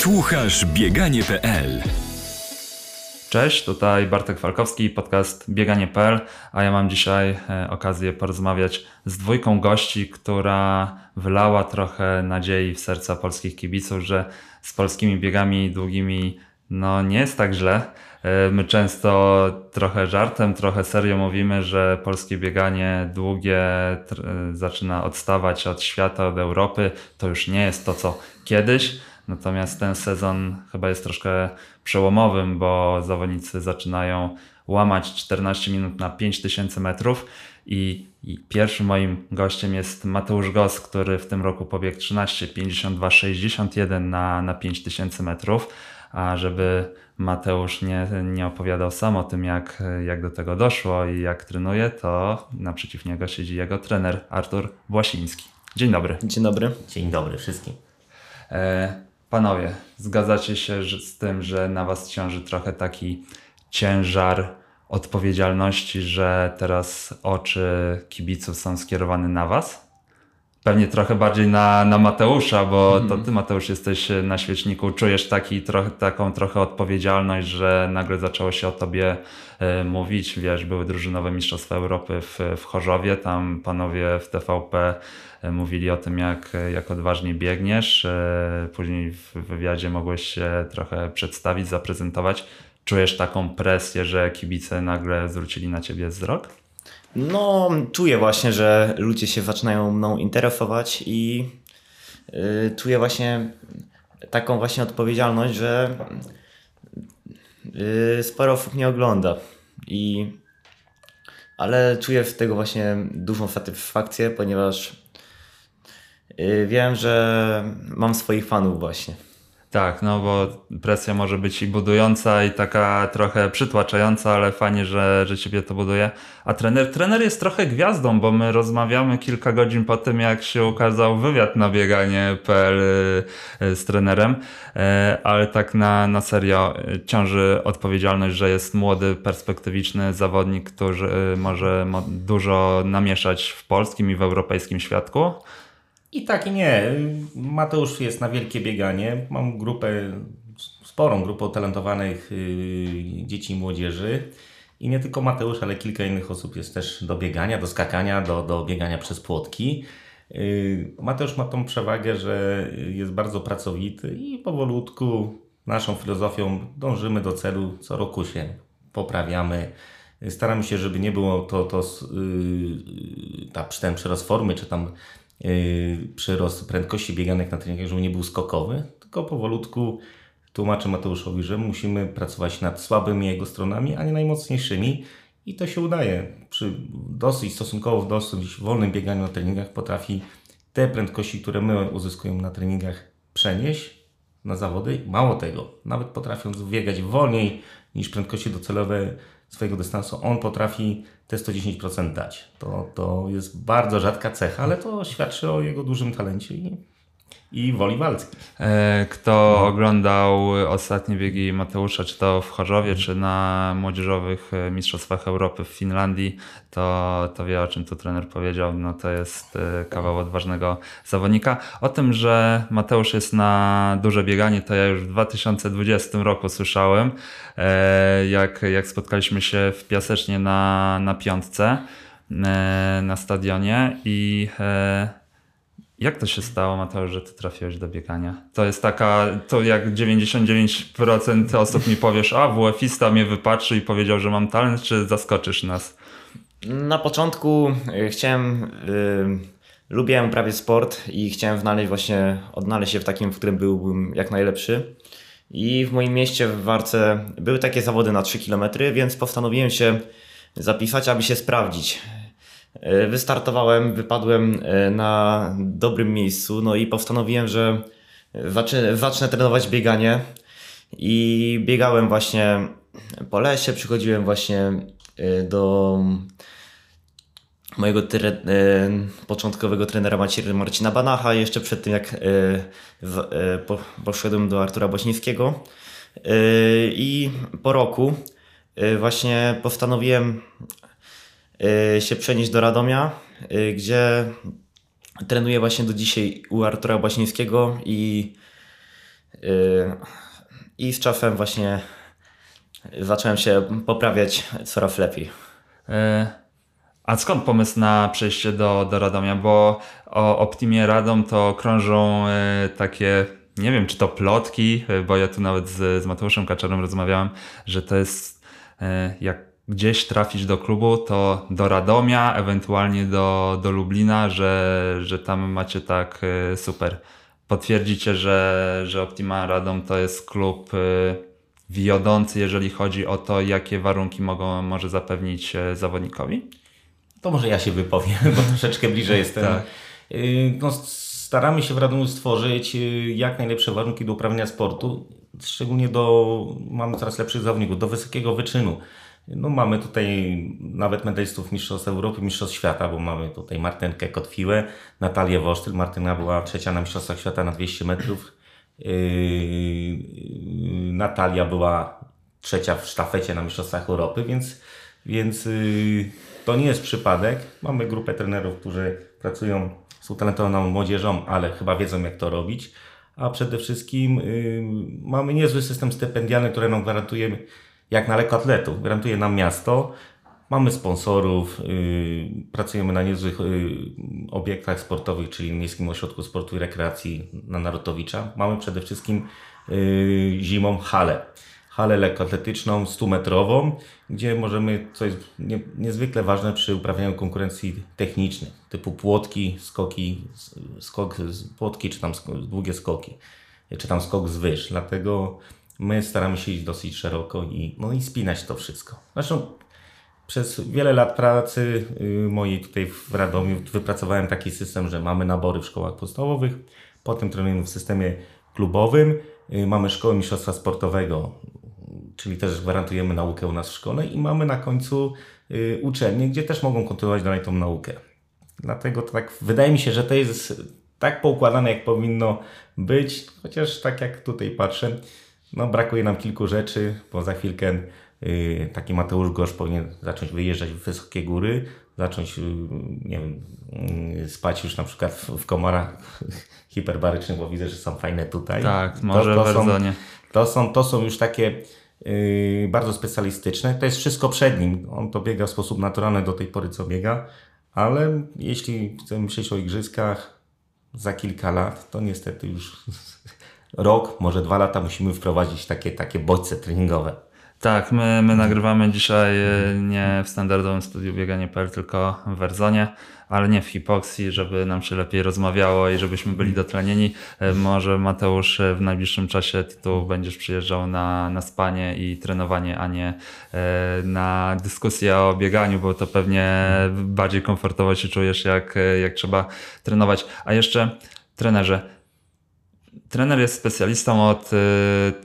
Słuchasz bieganie.pl Cześć, tutaj Bartek Falkowski, podcast bieganie.pl, a ja mam dzisiaj e, okazję porozmawiać z dwójką gości, która wylała trochę nadziei w serca polskich kibiców, że z polskimi biegami długimi no nie jest tak źle. E, my często trochę żartem, trochę serio mówimy, że polskie bieganie długie zaczyna odstawać od świata, od Europy. To już nie jest to, co kiedyś. Natomiast ten sezon chyba jest troszkę przełomowym, bo zawodnicy zaczynają łamać 14 minut na 5000 metrów. I, I, pierwszym moim gościem jest Mateusz Gos, który w tym roku pobiegł 13, 52, 61 na, na 5000 metrów. A żeby Mateusz nie, nie opowiadał sam o tym, jak, jak do tego doszło i jak trenuje, to naprzeciw niego siedzi jego trener Artur Błasiński. Dzień dobry. Dzień dobry. Dzień dobry wszystkim. E, panowie, zgadzacie się z tym, że na was ciąży trochę taki ciężar odpowiedzialności, że teraz oczy kibiców są skierowane na was? Pewnie trochę bardziej na, na Mateusza, bo to mhm. ty Mateusz jesteś na świeczniku, czujesz taki, trochę, taką trochę odpowiedzialność, że nagle zaczęło się o tobie y, mówić, wiesz, były drużynowe Mistrzostwa Europy w, w Chorzowie, tam panowie w TVP mówili o tym, jak, jak odważnie biegniesz, y, później w wywiadzie mogłeś się trochę przedstawić, zaprezentować. Czujesz taką presję, że kibice nagle zwrócili na ciebie wzrok? No, czuję właśnie, że ludzie się zaczynają mną interesować i yy, czuję właśnie taką właśnie odpowiedzialność, że yy, sporo osób mnie ogląda. I, ale czuję z tego właśnie dużą satysfakcję, ponieważ wiem, że mam swoich fanów właśnie. Tak, no bo presja może być i budująca, i taka trochę przytłaczająca, ale fajnie, że, że ciebie to buduje. A trener, trener jest trochę gwiazdą, bo my rozmawiamy kilka godzin po tym, jak się ukazał wywiad na bieganie.pl y, z trenerem, e, ale tak na, na serio y, ciąży odpowiedzialność, że jest młody, perspektywiczny zawodnik, który y, może dużo namieszać w polskim i w europejskim świadku. I tak i nie. Mateusz jest na wielkie bieganie. Mam grupę, sporą grupę utalentowanych yy, dzieci i młodzieży. I nie tylko Mateusz, ale kilka innych osób jest też do biegania, do skakania, do, do biegania przez płotki. Yy, Mateusz ma tą przewagę, że jest bardzo pracowity i powolutku naszą filozofią dążymy do celu. Co roku się poprawiamy. Staramy się, żeby nie było to, to yy, ta, ten przerost formy, czy tam przyrost prędkości bieganek na treningach, żeby nie był skokowy, tylko powolutku tłumaczę Mateuszowi, że musimy pracować nad słabymi jego stronami, a nie najmocniejszymi i to się udaje. Przy dosyć, stosunkowo w dosyć wolnym bieganiu na treningach potrafi te prędkości, które my uzyskujemy na treningach przenieść na zawody. Mało tego, nawet potrafiąc biegać wolniej niż prędkości docelowe swojego dystansu, on potrafi te 110% dać. To, to jest bardzo rzadka cecha, ale to świadczy o jego dużym talencie i, i woli walki. E, kto no. oglądał ostatnie biegi Mateusza, czy to w Chorzowie, czy na młodzieżowych e, Mistrzostwach Europy w Finlandii, to, to wie o czym tu trener powiedział. No to jest e, kawał odważnego zawodnika. O tym, że Mateusz jest na duże bieganie, to ja już w 2020 roku słyszałem, jak, jak spotkaliśmy się w Piasecznie na, na piątce na stadionie i jak to się stało, Mateusz, że ty trafiłeś do biegania? To jest taka, to jak 99% osób mi powiesz, a WF-ista mnie wypatrzy i powiedział, że mam talent, czy zaskoczysz nas? Na początku y, chciałem, yy, lubiłem prawie sport i chciałem znaleźć właśnie, odnaleźć się w takim, w którym byłbym jak najlepszy. I w moim mieście w Warce były takie zawody na 3 km, więc postanowiłem się zapisać, aby się sprawdzić. E, wystartowałem, wypadłem e, na dobrym miejscu, no i postanowiłem, że zacznę, trenować bieganie. I biegałem właśnie po lesie, przychodziłem właśnie e, do mojego tre, początkowego trenera Marcina Banacha, jeszcze przed tym jak poszedłem do Artura Bośniewskiego. I po roku właśnie postanowiłem się przenieść do Radomia, y, gdzie trenuję właśnie do dzisiaj u Artura Basińskiego i I z czasem właśnie zacząłem się poprawiać coraz lepiej. A skąd pomysł na przejście do, do Radomia? Bo o Optimie Radom to krążą takie nie wiem, czy to plotki, bo ja tu nawet z, z Mateuszem Kaczarem rozmawiałem, że to jest jak gdzieś trafić do klubu, to do Radomia, ewentualnie do, do Lublina, że, że tam macie tak e, super. Potwierdzicie, że, że Optima Radom to jest klub e, wiodący, jeżeli chodzi o to, jakie warunki mogą, może zapewnić e, zawodnikowi? To może ja się wypowiem, bo troszeczkę bliżej jestem. Tak. No, staramy się w Radomiu stworzyć jak najlepsze warunki do uprawiania sportu, szczególnie do, mamy coraz lepszych zawodników, do wysokiego wyczynu. No mamy tutaj nawet medalistów Mistrzostw Europy, Mistrzostw Świata, bo mamy tutaj Martynkę Kotwiłę, Natalię Wosztyl. Martyna była trzecia na Mistrzostwach Świata na 200 metrów. Yy, Natalia była trzecia w sztafecie na Mistrzostwach Europy, więc, więc yy, to nie jest przypadek. Mamy grupę trenerów, którzy pracują z utalentowaną młodzieżą, ale chyba wiedzą jak to robić. A przede wszystkim yy, mamy niezły system stypendialny, który nam gwarantuje jak na lekkoatletów. Gwarantuje nam miasto. Mamy sponsorów, yy, pracujemy na niezłych yy, obiektach sportowych, czyli Miejskim Ośrodku Sportu i Rekreacji na Narutowicza. Mamy przede wszystkim yy, zimą halę. Halę lekkoatletyczną 100-metrową, gdzie możemy, co jest nie, niezwykle ważne przy uprawianiu konkurencji technicznej, typu płotki, skoki, skok, płotki czy tam długie skoki, czy tam skok z wyż. Dlatego My staramy się iść dosyć szeroko i, no i spinać to wszystko. Zresztą przez wiele lat pracy y, mojej tutaj w Radomiu wypracowałem taki system, że mamy nabory w szkołach podstawowych, potem trenujemy w systemie klubowym, y, mamy szkołę mistrzostwa sportowego, czyli też gwarantujemy naukę u nas w szkole i mamy na końcu y, uczelnie, gdzie też mogą kontynuować dalej tą naukę. Dlatego tak wydaje mi się, że to jest tak poukładane, jak powinno być, chociaż tak jak tutaj patrzę, no, brakuje nam kilku rzeczy, bo za chwilkę y, taki Mateusz Gosz powinien zacząć wyjeżdżać w wysokie góry, zacząć, y, nie wiem, y, spać już na przykład w, w komorach hiperbarycznych, bo widzę, że są fajne tutaj. Tak, może to, to są, to są, to są już takie bardzo specjalistyczne. To jest wszystko przed nim. On to biega w sposób naturalny do tej pory, co biega, ale jeśli chcemy myśleć o igrzyskach za kilka lat, to niestety już rok, może dwa lata musimy wprowadzić takie, takie bodźce treningowe. Tak, my, my nagrywamy dzisiaj e, nie w standardowym studiu bieganie.pl, tylko w Werzonie, ale nie w hipoksji, żeby nam się lepiej rozmawiało i żebyśmy byli dotlenieni. E, może Mateusz e, w najbliższym czasie tu będziesz przyjeżdżał na, na spanie i trenowanie, a nie na dyskusję o bieganiu, bo to pewnie bardziej komfortowo się czujesz, jak, jak trzeba trenować. A jeszcze trenerze, Trener jest specjalistą od, y,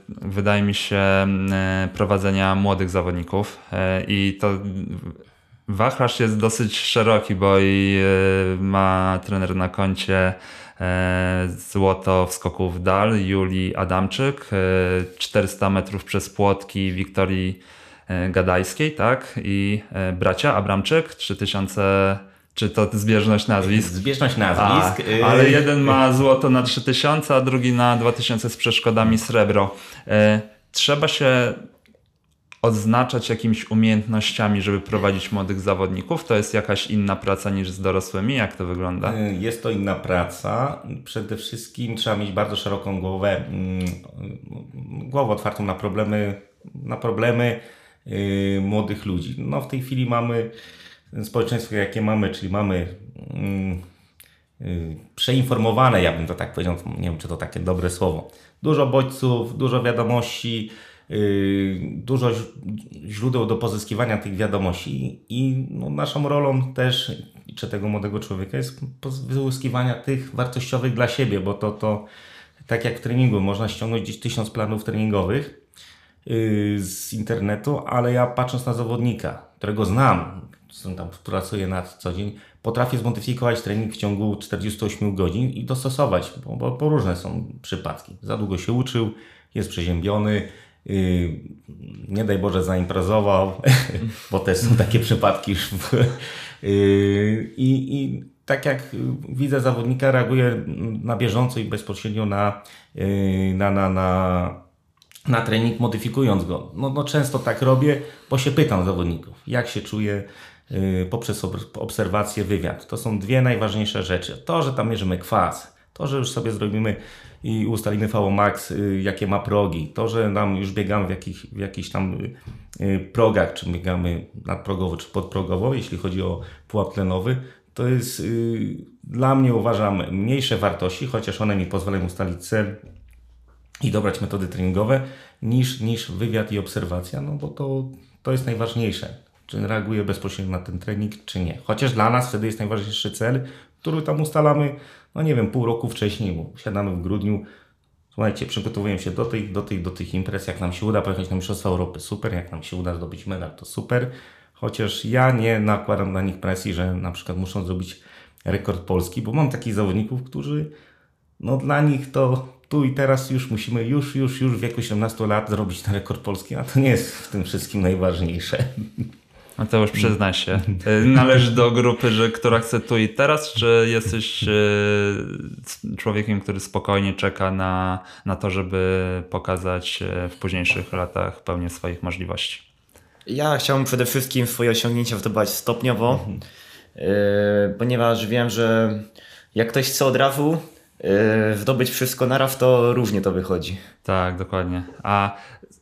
wydaje mi się, y, prowadzenia młodych zawodników y, i to wachlarz jest dosyć szeroki, bo i ma trener na koncie złoto w skoku w dal Julii Adamczyk, 400 metrów przez płotki Wiktorii Gadajskiej, tak? I bracia Abramczyk, 3000 czy to zbieżność nazwisk? Zbieżność nazwisk. A, ale jeden ma złoto na 3000, a drugi na 2000 z przeszkodami srebro. E, trzeba się odznaczać jakimiś umiejętnościami, żeby prowadzić młodych zawodników? To jest jakaś inna praca niż z dorosłymi? Jak to wygląda? E, jest to inna praca. Przede wszystkim trzeba mieć bardzo szeroką głowę, mm, głowę otwartą na problemy, na problemy młodych ludzi. No w tej chwili mamy społeczeństwo, jakie mamy, czyli mamy mm, y, przeinformowane, ja bym to tak powiedział, nie wiem czy to takie dobre słowo. Dużo bodźców, dużo wiadomości, y, dużo źródeł do pozyskiwania tych wiadomości i no, naszą rolą też, czy tego młodego człowieka jest wyłuskiwania tych wartościowych dla siebie, bo to, to tak jak w treningu, można ściągnąć gdzieś tysiąc planów treningowych y, z internetu, ale ja patrząc na zawodnika, którego znam, tam pracuję na co dzień, potrafię zmodyfikować trening w ciągu 48 godzin i dostosować, bo, bo, bo różne są przypadki. Za długo się uczył, jest przeziębiony, yy, nie daj Boże zaimprezował, bo też są takie przypadki. Yy, I tak jak widzę zawodnika, reaguję na bieżąco i bezpośrednio na, yy, na, na, na, na trening, modyfikując go. No, no często tak robię, bo się pytam zawodników, jak się czuje poprzez ob- obserwację, wywiad. To są dwie najważniejsze rzeczy. To, że tam mierzymy kwas, to, że już sobie zrobimy i ustalimy VO Max, y, jakie ma progi, to, że nam już biegamy w, w jakichś tam y, y, progach, czy biegamy nadprogowo, czy podprogowo, jeśli chodzi o pułap tlenowy, to jest y, dla mnie uważam mniejsze wartości, chociaż one mi pozwalają ustalić cel i dobrać metody treningowe, niż, niż wywiad i obserwacja, no bo to, to jest najważniejsze. Czy reaguje bezpośrednio na ten trening, czy nie. Chociaż dla nas wtedy jest najważniejszy cel, który tam ustalamy, no nie wiem, pół roku wcześniej, bo siadamy w grudniu, słuchajcie, przygotowujemy się do tych, do tych, do tych imprez, jak nam się uda pojechać na Mistrzostwa Europy, super, jak nam się uda zdobyć medal, to super, chociaż ja nie nakładam na nich presji, że na przykład muszą zrobić rekord polski, bo mam takich zawodników, którzy no dla nich to tu i teraz już musimy już, już, już w wieku 17 lat zrobić ten rekord polski, a to nie jest w tym wszystkim najważniejsze. Mateusz, przyznaj się. Y, Należysz do grupy, że, która chce tu i teraz, czy jesteś y, człowiekiem, który spokojnie czeka na, na to, żeby pokazać y, w późniejszych latach pełnię swoich możliwości? Ja chciałbym przede wszystkim swoje osiągnięcia wdobywać stopniowo, yy, ponieważ wiem, że jak ktoś chce od razu zdobyć wszystko naraz, to różnie to wychodzi. Tak, dokładnie. A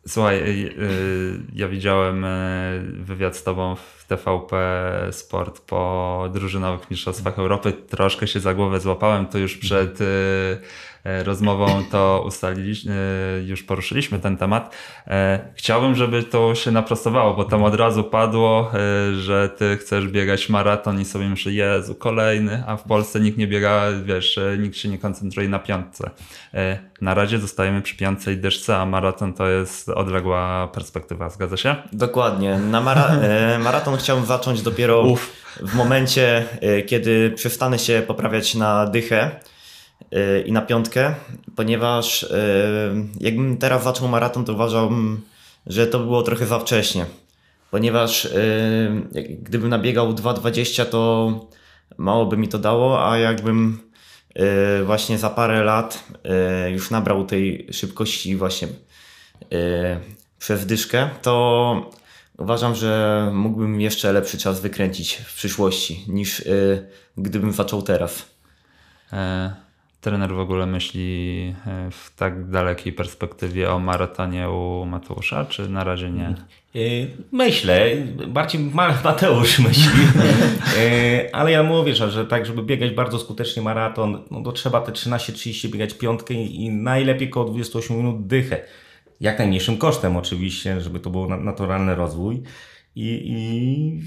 słuchaj, y, y, ja widziałem y, wywiad z tobą w TVP Sport po drużynowych mistrzostwach Europy. Troszkę się za głowę złapałem, to już przed rozmową to ustaliliśmy, y, już poruszyliśmy ten temat. E, Chciałbym, żeby to się naprostowało, bo tam od razu padło, że ty chcesz biegać maraton i sobie myślę, Jezu, kolejny, a w Polsce nikt nie biega, wiesz, nikt się nie koncentruje na piątce. E, Na razie zostajemy przy piątce i dyszce, a maraton to jest odległa perspektywa, zgadza się? Dokładnie. Na mara e, maraton chciałbym zacząć dopiero w momencie, e, kiedy przestanę się poprawiać na dychę e, i na piątkę, ponieważ e, jakbym teraz zaczął maraton, to uważam, że to było trochę za wcześnie. Ponieważ e, gdybym nabiegał 2,20 to mało by mi to dało, a jakbym e, właśnie za parę lat już nabrał tej szybkości właśnie przez dyszkę, to uważam, że mógłbym jeszcze lepszy czas wykręcić w przyszłości niż gdybym zaczął teraz. Trener w ogóle myśli e, w tak dalekiej perspektywie o maratonie u Mateusza, czy na razie nie? Yy, Myślę, bardziej Ma- Mateusz myśli, Yy, ale ja mówię, że, tak, żeby biegać bardzo skutecznie maraton, no to trzeba te 13-30 biegać piątkę i najlepiej koło 28 minut dychę. Jak najmniejszym kosztem oczywiście, żeby to był na- naturalny rozwój i, i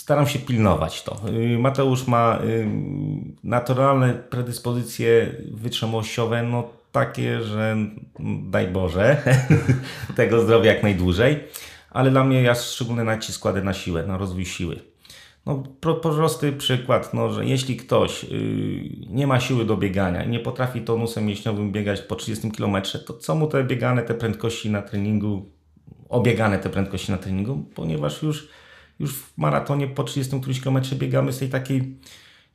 staram się pilnować to. Yy, Mateusz ma yy, naturalne predyspozycje wytrzymałościowe, no takie, że daj Boże, tego zdrowia jak najdłużej, ale dla mnie ja szczególny nacisk kładę na siłę, na rozwój siły. No, pro, prosty przykład, no, że jeśli ktoś yy, nie ma siły do biegania i nie potrafi tonusem mięśniowym biegać po 30 km, to co mu te biegane, te prędkości na treningu, obiegane te prędkości na treningu, ponieważ już, już w maratonie po 30 którymś kilometrze biegamy z tej takiej,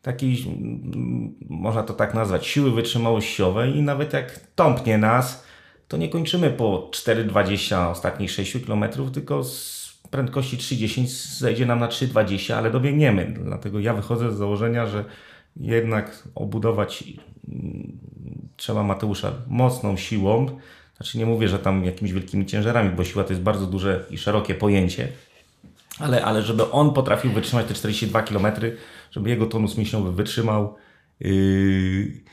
takiej, mm, można to tak nazwać, siły wytrzymałościowej i nawet jak tąpnie nas, to nie kończymy po 4,20 ostatnich 6 km, tylko z prędkości 3,10 zejdzie nam na 3,20, ale dobiegniemy. Dlatego ja wychodzę z założenia, że jednak obudować mm, trzeba Mateusza mocną siłą. Znaczy nie mówię, że tam jakimiś wielkimi ciężarami, bo siła to jest bardzo duże i szerokie pojęcie, ale, ale żeby on potrafił wytrzymać te 42 km, żeby jego tonus mięśniowy wytrzymał yy,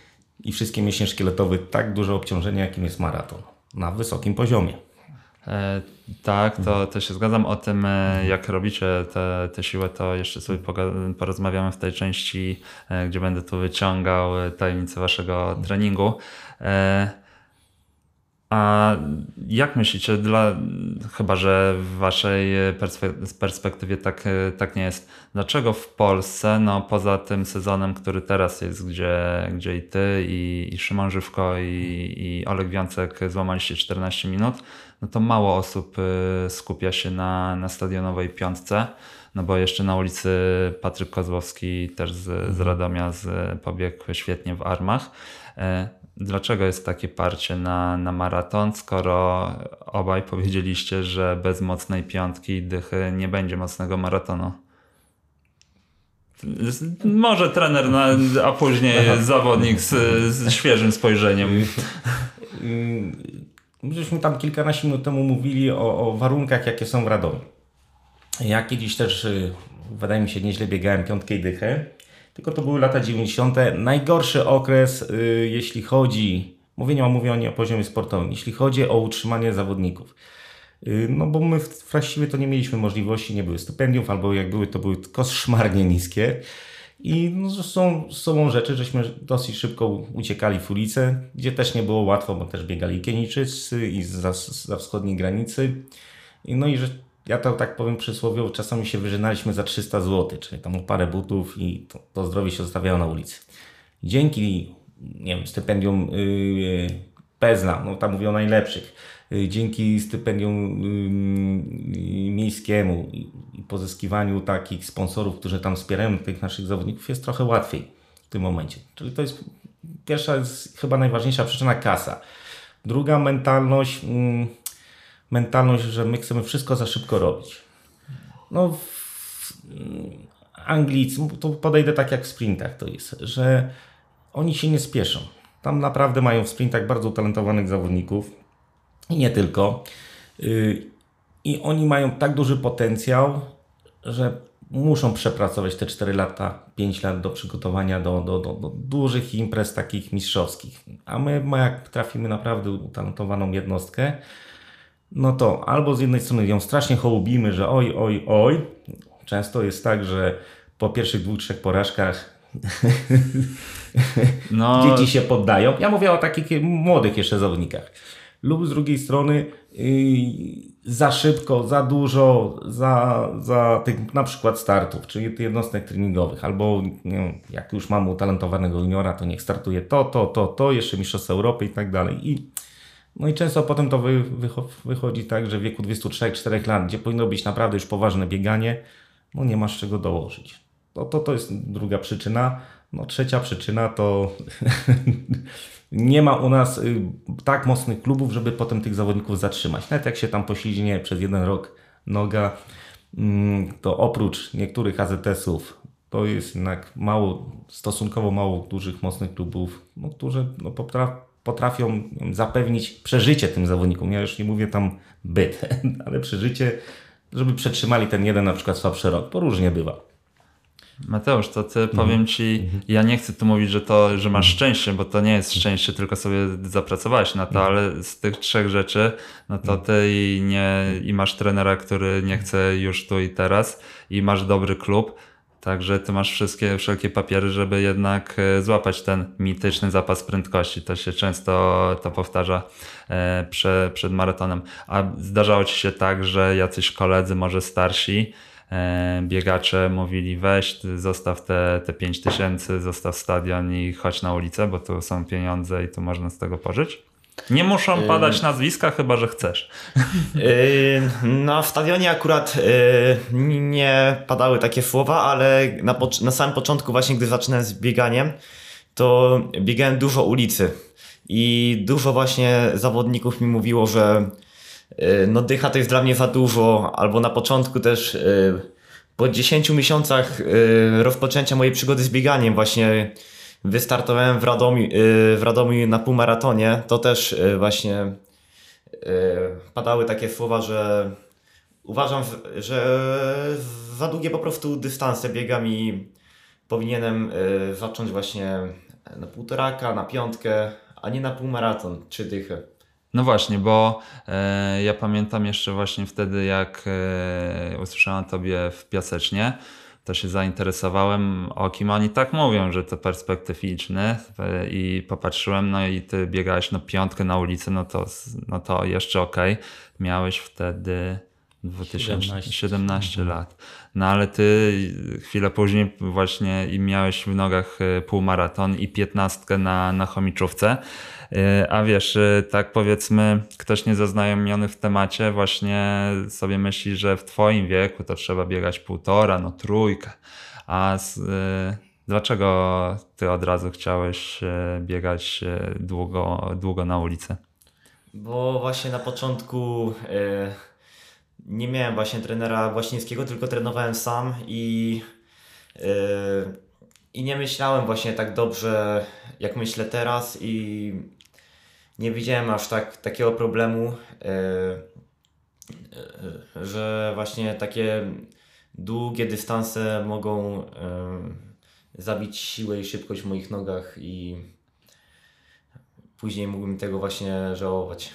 i wszystkie mięśnie szkieletowe tak duże obciążenie, jakim jest maraton na wysokim poziomie. E, tak, to, to się zgadzam. O tym, e, jak robicie te, te siłę, to jeszcze sobie porozmawiamy w tej części, e, gdzie będę tu wyciągał e, tajemnice waszego treningu. E, A jak myślicie, dla, chyba że w waszej perspektywie tak, tak nie jest, dlaczego w Polsce, no poza tym sezonem, który teraz jest, gdzie, gdzie i ty, i, i Szymon Żywko, i, i Oleg Wiącek złamaliście 14 minut, no to mało osób y, skupia się na, na stadionowej piątce, no bo jeszcze na ulicy Patryk Kozłowski też z, z mhm. Radomia z, pobiegł świetnie w armach. Dlaczego jest takie parcie na, na maraton, skoro obaj powiedzieliście, że bez mocnej piątki i dychy nie będzie mocnego maratonu? Może trener, na, a później Aha. zawodnik z, z świeżym spojrzeniem. Myśmy tam kilkanaście minut temu mówili o, o warunkach, jakie są w Radomiu. Ja kiedyś też, y, wydaje mi się, nieźle biegałem piątkę i dychę. Tylko to były lata 90. Najgorszy okres, yy, jeśli chodzi, mówię, nie mówię o, o poziomie sportowym, jeśli chodzi o utrzymanie zawodników. Yy, no bo my właściwie to nie mieliśmy możliwości, nie były stypendiów, albo jak były, to były koszmarnie niskie. I no, są, są rzeczy, żeśmy dosyć szybko uciekali w ulicę, gdzie też nie było łatwo, bo też biegali Kenijczycy i za, za wschodniej granicy. No i że ja to tak powiem przysłowiowo, czasami się wyżynaliśmy za 300 zł, czyli tam parę butów i to, to zdrowie się zostawiało na ulicy. Dzięki, nie wiem, stypendium yy, Pezna, no tam mówię o najlepszych, yy, dzięki stypendium yy, miejskiemu i, i pozyskiwaniu takich sponsorów, którzy tam wspierają tych naszych zawodników, jest trochę łatwiej w tym momencie. Czyli to jest pierwsza, jest chyba najważniejsza przyczyna kasa. Druga mentalność. Yy, mentalność, że my chcemy wszystko za szybko robić. No, w Anglicy, to podejdę tak jak w sprintach to jest, że oni się nie spieszą. Tam naprawdę mają w sprintach bardzo utalentowanych zawodników i nie tylko. Y, I oni mają tak duży potencjał, że muszą przepracować te 4 lata, 5 lat do przygotowania do, do, do, do dużych imprez takich mistrzowskich. A my, jak trafimy naprawdę utalentowaną jednostkę, no to albo z jednej strony ją strasznie hołubimy, że oj, oj, oj. Często jest tak, że po pierwszych dwóch, trzech porażkach no. dzieci się poddają. Ja mówię o takich młodych jeszcze zawodnikach. Lub z drugiej strony yy, za szybko, za dużo, za, za tych na przykład startów, czyli jednostek treningowych, albo wiem, jak już mamy utalentowanego juniora, to niech startuje to, to, to, to, jeszcze Mistrzostwa Europy i tak dalej. I no i często potem to wy, wychodzi tak, że w wieku 23-4 lat, gdzie powinno być naprawdę już poważne bieganie, no nie masz czego dołożyć. To, to, to jest druga przyczyna. No trzecia przyczyna to nie ma u nas y, tak mocnych klubów, żeby potem tych zawodników zatrzymać. Nawet jak się tam poślizgnie przez jeden rok noga, mm, to oprócz niektórych AZS-ów to jest jednak mało, stosunkowo mało dużych, mocnych klubów, no, którzy no, potrafią potrafią zapewnić przeżycie tym zawodnikom. Ja już nie mówię tam byt, ale przeżycie, żeby przetrzymali ten jeden na przykład słabszy rok. To różnie bywa. Mateusz, to ty mhm. powiem ci, mhm. ja nie chcę tu mówić, że to, że masz mhm. szczęście, bo to nie jest szczęście, tylko sobie zapracowałeś na to, ale z tych trzech rzeczy, no to ty i, nie, i masz trenera, który nie chce już tu i teraz i masz dobry klub, Także ty masz wszystkie, wszelkie papiery, żeby jednak e, złapać ten mityczny zapas prędkości. To się często to powtarza e, prze, przed maratonem. A zdarzało ci się tak, że jacyś koledzy, może starsi, e, biegacze mówili weź, zostaw te, te 5 tysięcy, zostaw stadion i chodź na ulicę, bo tu są pieniądze i tu można z tego pożyć? Nie muszą padać nazwiska, chyba że chcesz. Na stadionie akurat nie padały takie słowa, ale na, na samym początku, właśnie gdy zaczynałem z bieganiem, to biegałem dużo ulicy. I dużo właśnie zawodników mi mówiło, że no dycha to jest dla mnie za dużo, albo na początku też po 10 miesiącach rozpoczęcia mojej przygody z bieganiem właśnie wystartowałem w Radomiu, y, w Radomiu na półmaratonie, to też y, właśnie y, padały takie słowa, że uważam, że za długie po prostu dystanse biegam i powinienem zacząć właśnie na półtoraka, na piątkę, a nie na półmaraton, czy dychę. No właśnie, bo e, ja pamiętam jeszcze właśnie wtedy, jak e, usłyszałem o tobie w Piasecznie, to się zainteresowałem, o kim oni tak mówią, że to perspektywiczny e, i popatrzyłem, no i ty biegałeś no piątkę na ulicy, no to, no to jeszcze okej. Okay. Miałeś wtedy 2017 17 lat. No ale ty chwilę później właśnie i miałeś w nogach e, półmaraton i piętnastkę na, na chomiczówce. E, a wiesz, e, tak powiedzmy, ktoś niezaznajomiony w temacie właśnie sobie myśli, że w twoim wieku to trzeba biegać półtora, no trójkę. A z, dlaczego ty od razu chciałeś biegać długo, długo na ulicy? Bo właśnie na początku nie miałem właśnie trenera Właścińskiego, tylko trenowałem sam i, i nie myślałem właśnie tak dobrze, jak myślę teraz i nie widziałem aż tak takiego problemu, yy, yy, że właśnie takie długie dystanse mogą zabić siłę i szybkość w moich nogach i później mógłbym tego właśnie żałować.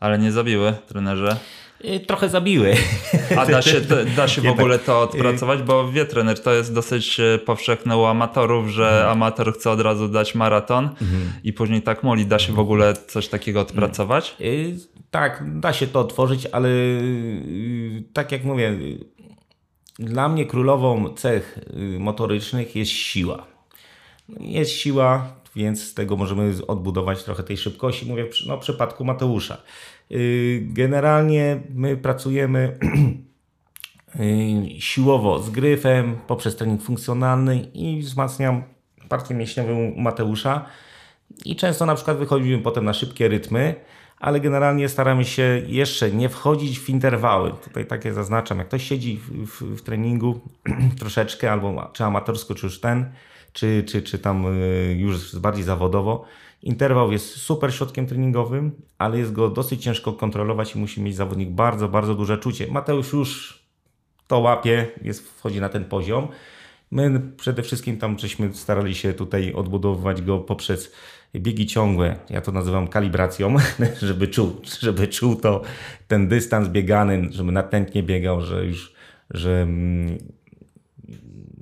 Ale nie zabiły trenerze? Y, trochę zabiły. A da się, da się w ogóle to odpracować? Bo wie trener, to jest dosyć e, powszechne u amatorów, że mhm. amator chce od razu dać maraton mhm. i później tak moli. Da się w ogóle coś takiego odpracować? Y, tak, da się to otworzyć, ale y, tak jak mówię, dla mnie królową cech motorycznych jest siła. Jest siła, więc z tego możemy odbudować trochę tej szybkości. Mówię no, w przypadku Mateusza. Y, generalnie my pracujemy y, siłowo z gryfem poprzez trening funkcjonalny i wzmacniam partię mięśniową Mateusza. I często na przykład wychodzimy potem na szybkie rytmy, ale generalnie staramy się jeszcze nie wchodzić w interwały. Tutaj takie zaznaczam, jak ktoś siedzi w, w, w treningu troszeczkę, albo czy amatorsko, czy już ten, czy, czy, czy tam y, już bardziej zawodowo, Interwał jest super środkiem treningowym, ale jest go dosyć ciężko kontrolować i musi mieć zawodnik bardzo, bardzo duże czucie. Mateusz już to łapie, jest, wchodzi na ten poziom. My przede wszystkim tam żeśmy starali się tutaj odbudowywać go poprzez biegi ciągłe. Ja to nazywam kalibracją, żeby czuł, żeby czuł to ten dystans biegany, żeby natętnie biegał, że już że mm,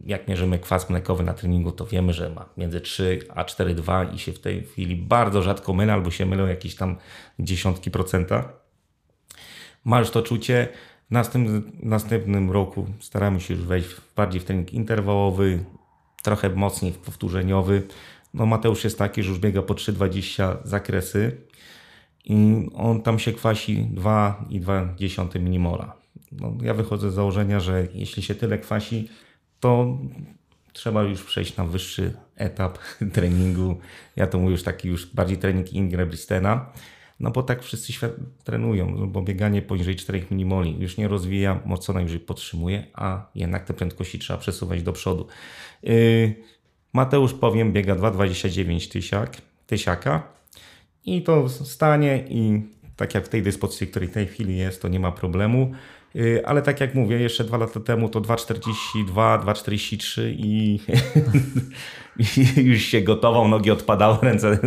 jak mierzymy kwas mlekowy na treningu, to wiemy, że ma między 3 a 4,2 i się w tej chwili bardzo rzadko mylę, albo się mylą jakieś tam dziesiątki procenta. Ma już to czucie. W następnym, następnym roku staramy się już wejść bardziej w trening interwałowy, trochę mocniej w powtórzeniowy. No Mateusz jest taki, że już biega po 3,20 zakresy i on tam się kwasi 2,2 minimola. No, ja wychodzę z założenia, że jeśli się tyle kwasi, to trzeba już przejść na wyższy etap treningu. Ja to mówię już taki już bardziej trening Ingra Bristena. No bo tak wszyscy trenują, no bo bieganie poniżej 4 minimoli już nie rozwija, mocno najwyżej podtrzymuje, a jednak te prędkości trzeba przesuwać do przodu. Yy, Mateusz powiem biega 2,29 tysiak, tysiaka i to stanie i tak jak w tej dyspozycji, której w tej chwili jest, to nie ma problemu. Y, ale tak jak mówię, jeszcze dwa lata temu to 2,42, 2,43 i, i już się gotował, nogi odpadały, ręce,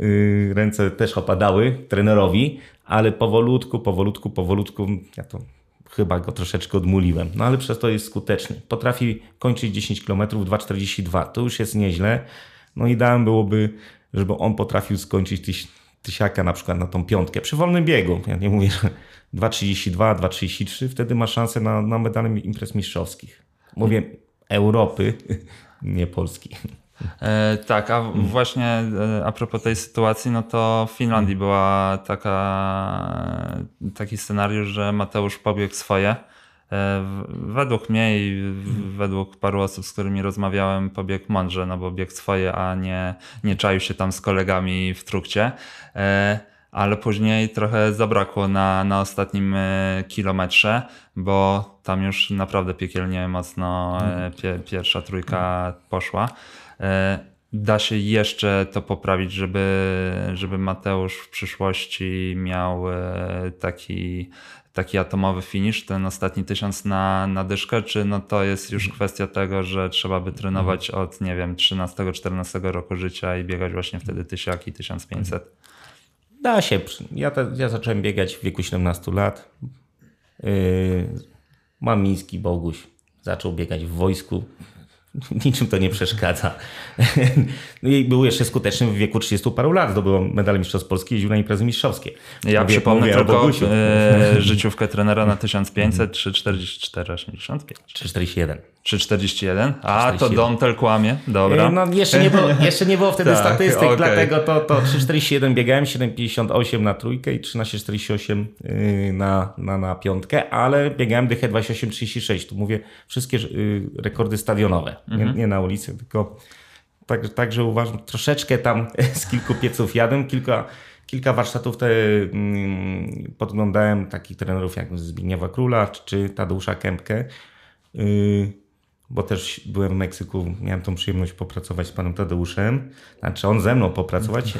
y, ręce też opadały trenerowi, ale powolutku, powolutku, powolutku, ja to chyba go troszeczkę odmuliłem, no ale przez to jest skuteczny. Potrafi kończyć 10 km 2,42, to już jest nieźle. No ideałem byłoby, żeby on potrafił skończyć tysiaka na przykład na tą piątkę przy wolnym biegu. Ja nie mówię, że 2,32, 2,33, wtedy ma szansę na, na medale imprez mistrzowskich. Mówię Europy, nie Polski. E, tak, a właśnie e, a propos tej sytuacji, no to w Finlandii była taka, taki scenariusz, że Mateusz pobiegł swoje. E, według mnie i według paru osób, z którymi rozmawiałem, pobiegł mądrze, no bo biegł swoje, a nie, nie czaił się tam z kolegami w trukcie. E, ale później trochę zabrakło na, na ostatnim e, kilometrze, bo tam już naprawdę piekielnie mocno e, pie, pierwsza trójka poszła. Da się jeszcze to poprawić, żeby, żeby Mateusz w przyszłości miał taki, taki atomowy finish, ten ostatni tysiąc na, na dyszkę, czy no to jest już kwestia tego, że trzeba by trenować od, nie wiem, 13-14 roku życia i biegać właśnie wtedy tysiaki, 1500? Da się. Ja, ja zacząłem biegać w wieku 17 lat. Yy, mam miński Boguś. zaczął biegać w wojsku. Niczym to nie przeszkadza. No i był jeszcze skuteczny w wieku 30 paru lat. Zdobył medal mistrzostw Polski, jeździł na imprezy mistrzowskie. Ja Mówię- przypomnę mówię tylko e, życiówkę trenera na 1500, 344, 85, 341. 341. A, to 341. Domtel kłamie. Dobra. E, No, jeszcze, nie było, jeszcze nie było wtedy Tak, statystyk, okej. dlatego to, to 3,47 biegałem, 7,58 na trójkę i 13,48 yy, na, na, na piątkę, ale biegałem dychę 28,36. Tu mówię wszystkie yy, rekordy stadionowe, nie, nie na ulicy, tylko tak, także uważam, troszeczkę tam z kilku pieców jadłem, kilka, kilka warsztatów te, mm, podglądałem takich trenerów jak Zbigniewa Króla czy Tadeusza Kępkę. Yy, bo też byłem w Meksyku, miałem tą przyjemność popracować z panem Tadeuszem, znaczy on ze mną popracować,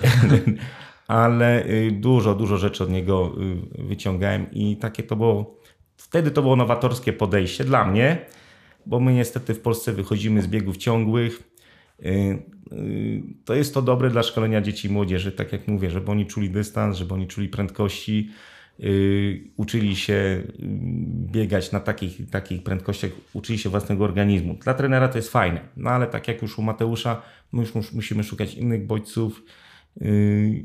ale y, dużo, dużo rzeczy od niego y, wyciągałem i takie to było, wtedy to było nowatorskie podejście dla mnie, bo my niestety w Polsce wychodzimy z biegów ciągłych. Y, To jest to dobre dla szkolenia dzieci i młodzieży, tak jak mówię, żeby oni czuli dystans, żeby oni czuli prędkości, uczyli się y, biegać na takich, takich prędkościach, uczyli się własnego organizmu. Dla trenera to jest fajne, no ale tak jak już u Mateusza, my już mus- musimy szukać innych bodźców. y,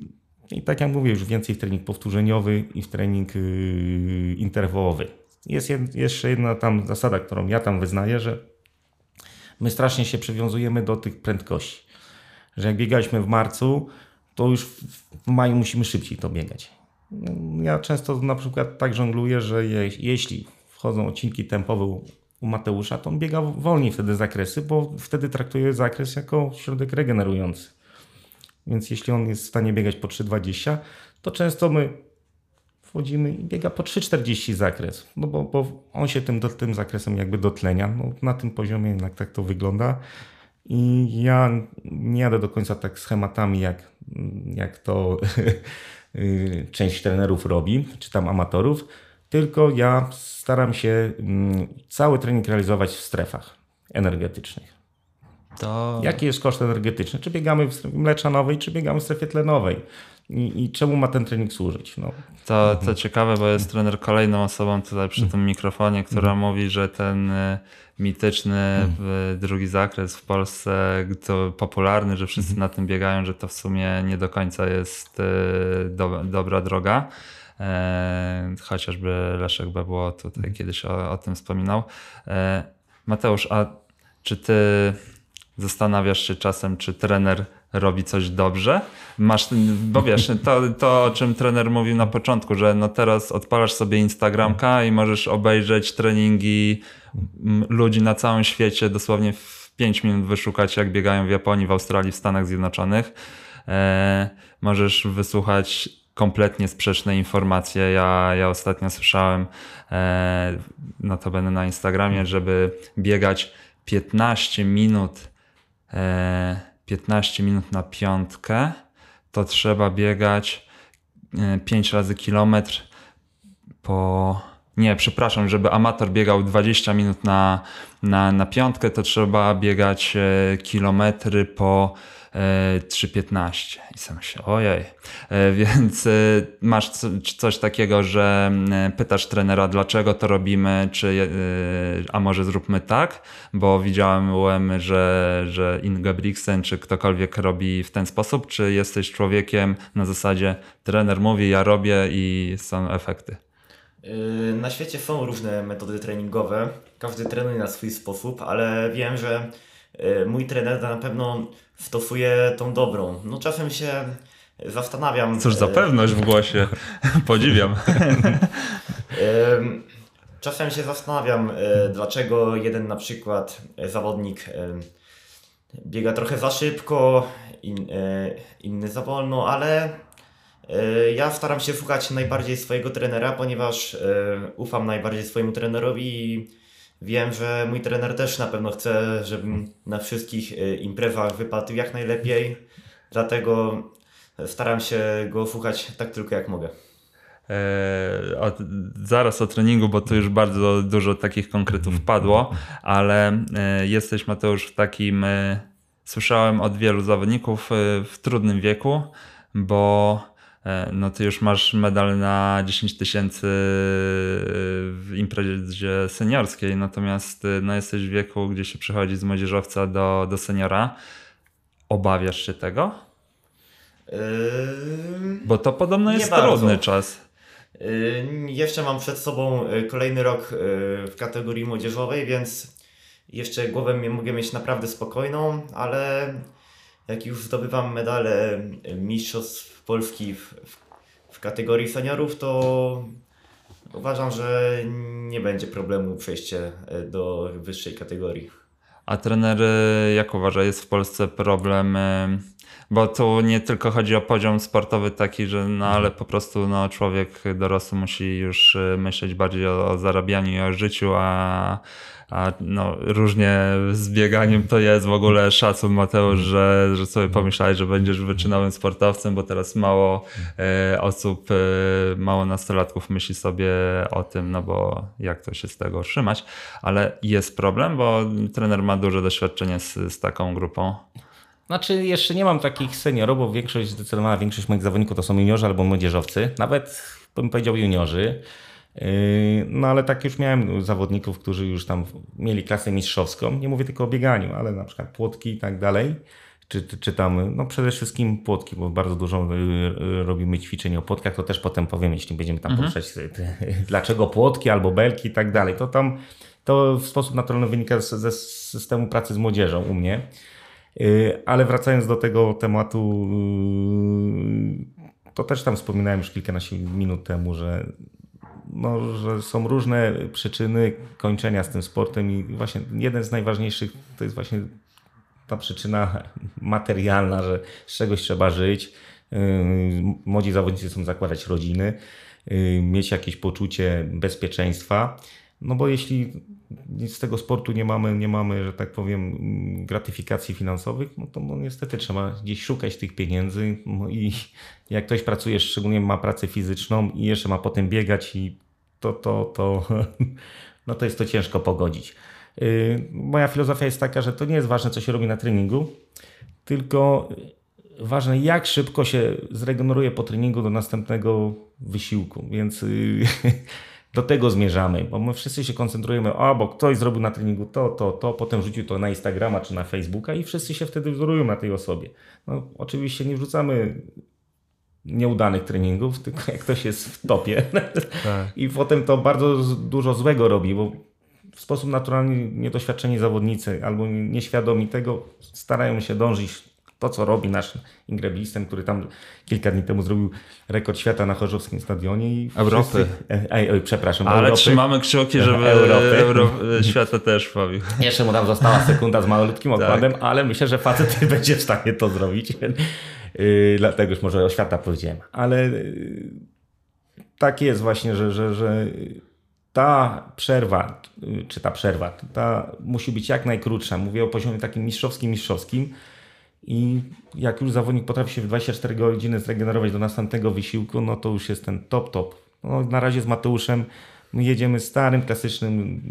I tak jak mówię, już więcej w trening powtórzeniowy i w trening y, interwałowy. Jest jeszcze jedna tam zasada, którą ja tam wyznaję, że my strasznie się przywiązujemy do tych prędkości. Że jak biegaliśmy w marcu, to już w maju musimy szybciej to biegać. Ja często na przykład tak żongluję, że je, jeśli wchodzą odcinki tempowe u, u Mateusza, to on biega wolniej wtedy zakresy, bo wtedy traktuje zakres jako środek regenerujący. Więc jeśli on jest w stanie biegać po 3,20, to często my wchodzimy i biega po 3,40 zakres, no bo, bo on się tym, do, tym zakresem jakby dotlenia. No, na tym poziomie jednak tak to wygląda. I ja nie jadę do końca tak schematami, jak, jak to część trenerów robi, czy tam amatorów, tylko ja staram się mm, cały trening realizować w strefach energetycznych. To Jaki jest koszt energetyczny? Czy biegamy w strefie mleczanowej, czy biegamy w strefie tlenowej? I, i czemu ma ten trening służyć? No, To, to ciekawe, bo jest trener kolejną osobą tutaj przy tym mikrofonie, która mówi, że ten y, mityczny y, drugi zakres w Polsce, to popularny, że wszyscy na tym biegają, że to w sumie nie do końca jest y, do, dobra droga. E, chociażby Leszek Bebło tutaj kiedyś o, o tym wspominał. E, Mateusz, a czy ty zastanawiasz się czasem, czy trener robi coś dobrze? Masz, bo wiesz, to, to o czym trener mówił na początku, że no teraz odpalasz sobie Instagramka i możesz obejrzeć treningi mm, ludzi na całym świecie, dosłownie w 5 minut wyszukać, jak biegają w Japonii, w Australii, w Stanach Zjednoczonych. E, możesz wysłuchać kompletnie sprzeczne informacje. Ja, ja ostatnio słyszałem, e, notabene na Instagramie, żeby biegać 15 minut e, 15 minut na piątkę, to trzeba biegać e, 5 razy kilometr po. Nie, przepraszam, żeby amator biegał 20 minut na, na, na piątkę, to trzeba biegać e, kilometry po e, 3,15. I sam się, ojej. E, Więc e, masz co- coś takiego, że e, pytasz trenera, dlaczego to robimy, czy, e, a może zróbmy tak, bo widziałem, że, że Ingebrigtsen czy ktokolwiek robi w ten sposób, czy jesteś człowiekiem na zasadzie trener mówi, ja robię i są efekty. Na świecie są różne metody treningowe, każdy trenuje na swój sposób, ale wiem, że mój trener na pewno stosuje tą dobrą. No czasem się zastanawiam. Cóż za yy, pewność w głosie. Podziwiam. Ym, Czasem się zastanawiam, y, dlaczego jeden na przykład y, zawodnik y, biega trochę za szybko, in, y, inny za wolno, ale y, ja staram się słuchać najbardziej swojego trenera, ponieważ y, ufam najbardziej swojemu trenerowi wiem, że mój trener też na pewno chce, żebym na wszystkich y, imprezach wypadł jak najlepiej, dlatego staram się go słuchać tak tylko jak mogę. E, o, zaraz o treningu, bo tu już bardzo dużo takich konkretów padło, ale e, jesteś Mateusz w takim, e, słyszałem od wielu zawodników e, w trudnym wieku, bo e, no ty już masz medal na 10 tysięcy w imprezie seniorskiej, natomiast no jesteś w wieku, gdzie się przechodzi z młodzieżowca do, do seniora. Obawiasz się tego? Yy, Bo to podobno jest bardzo. trudny czas. Yy, Jeszcze mam przed sobą kolejny rok w kategorii młodzieżowej, więc jeszcze głowę mogę mieć naprawdę spokojną, ale jak już zdobywam medale Mistrzostw Polski w, w, kategorii seniorów, to uważam, że nie będzie problemu przejście yy, do wyższej kategorii. A trener, y, jak uważa, jest w Polsce problem, bo tu nie tylko chodzi o poziom sportowy taki, że no ale po prostu no, człowiek dorosły musi już y, myśleć bardziej o, o zarabianiu i o życiu, a, a no, różnie z bieganiem to jest w ogóle szacun Mateusz, że, że sobie pomyślałeś, że będziesz wyczynowym sportowcem, bo teraz mało e, osób, e, mało nastolatków myśli sobie o tym, no bo jak to się z tego trzymać, ale jest problem, bo trener ma duże doświadczenie z, z taką grupą. Znaczy, jeszcze nie mam takich seniorów, bo większość, zdecydowana większość moich zawodników to są juniorzy albo młodzieżowcy, nawet bym powiedział juniorzy. Yy, No ale tak już miałem zawodników, którzy już tam mieli klasę mistrzowską. Nie mówię tylko o bieganiu, ale na przykład płotki i tak dalej. Czy, czy, czy tam, no przede wszystkim płotki, bo bardzo dużo y, y, robimy ćwiczeń o płotkach, to też potem powiem, jeśli będziemy tam poruszać, y, y, dlaczego płotki albo belki i tak dalej. To tam to w sposób naturalny wynika z- ze systemu pracy z młodzieżą u mnie. Y, Ale wracając do tego tematu, y, to też tam wspominałem już kilkanaście minut temu, że, no, że są różne przyczyny kończenia z tym sportem i właśnie jeden z najważniejszych to jest właśnie ta przyczyna materialna, że z czegoś trzeba żyć. Yy, Młodzi zawodnicy chcą zakładać rodziny, mieć jakieś poczucie bezpieczeństwa. No bo jeśli z tego sportu nie mamy, nie mamy, że tak powiem, gratyfikacji finansowych, no to no niestety trzeba gdzieś szukać tych pieniędzy. No i jak ktoś pracuje, szczególnie ma pracę fizyczną i jeszcze ma potem biegać i to, to, to, no to jest to ciężko pogodzić. Yy, Moja filozofia jest taka, że to nie jest ważne, co się robi na treningu, tylko ważne, jak szybko się zregeneruje po treningu do następnego wysiłku. Więc yy, do tego zmierzamy, bo my wszyscy się koncentrujemy, a bo ktoś zrobił na treningu to, to, to, potem rzucił to na Instagrama czy na Facebooka i wszyscy się wtedy wzorują na tej osobie. No, oczywiście nie wrzucamy nieudanych treningów, tylko jak ktoś jest w topie. I potem to bardzo dużo złego robi, bo w sposób naturalny niedoświadczeni zawodnicy albo nieświadomi tego starają się dążyć to, co robi nasz Ingreblisten, który tam kilka dni temu zrobił rekord świata na Chorzowskim stadionie. I Europy. Wszyscy, ej, oj, przepraszam, Ale Europy. trzymamy kciuki, żeby Europy. Euro, świata też pobił. Jeszcze mu tam została sekunda z malutkim odkładem, ale myślę, że facet będzie w stanie to zrobić. Yy, dlatego już może o świata powiedziałem. Ale yy, tak jest właśnie, że, że, że ta przerwa, yy, czy ta przerwa, ta musi być jak najkrótsza. Mówię o poziomie takim mistrzowskim, mistrzowskim. I jak już zawodnik potrafi się w 24 godziny zregenerować do następnego wysiłku, no to już jest ten top, top. No, na razie z Mateuszem my jedziemy starym, klasycznym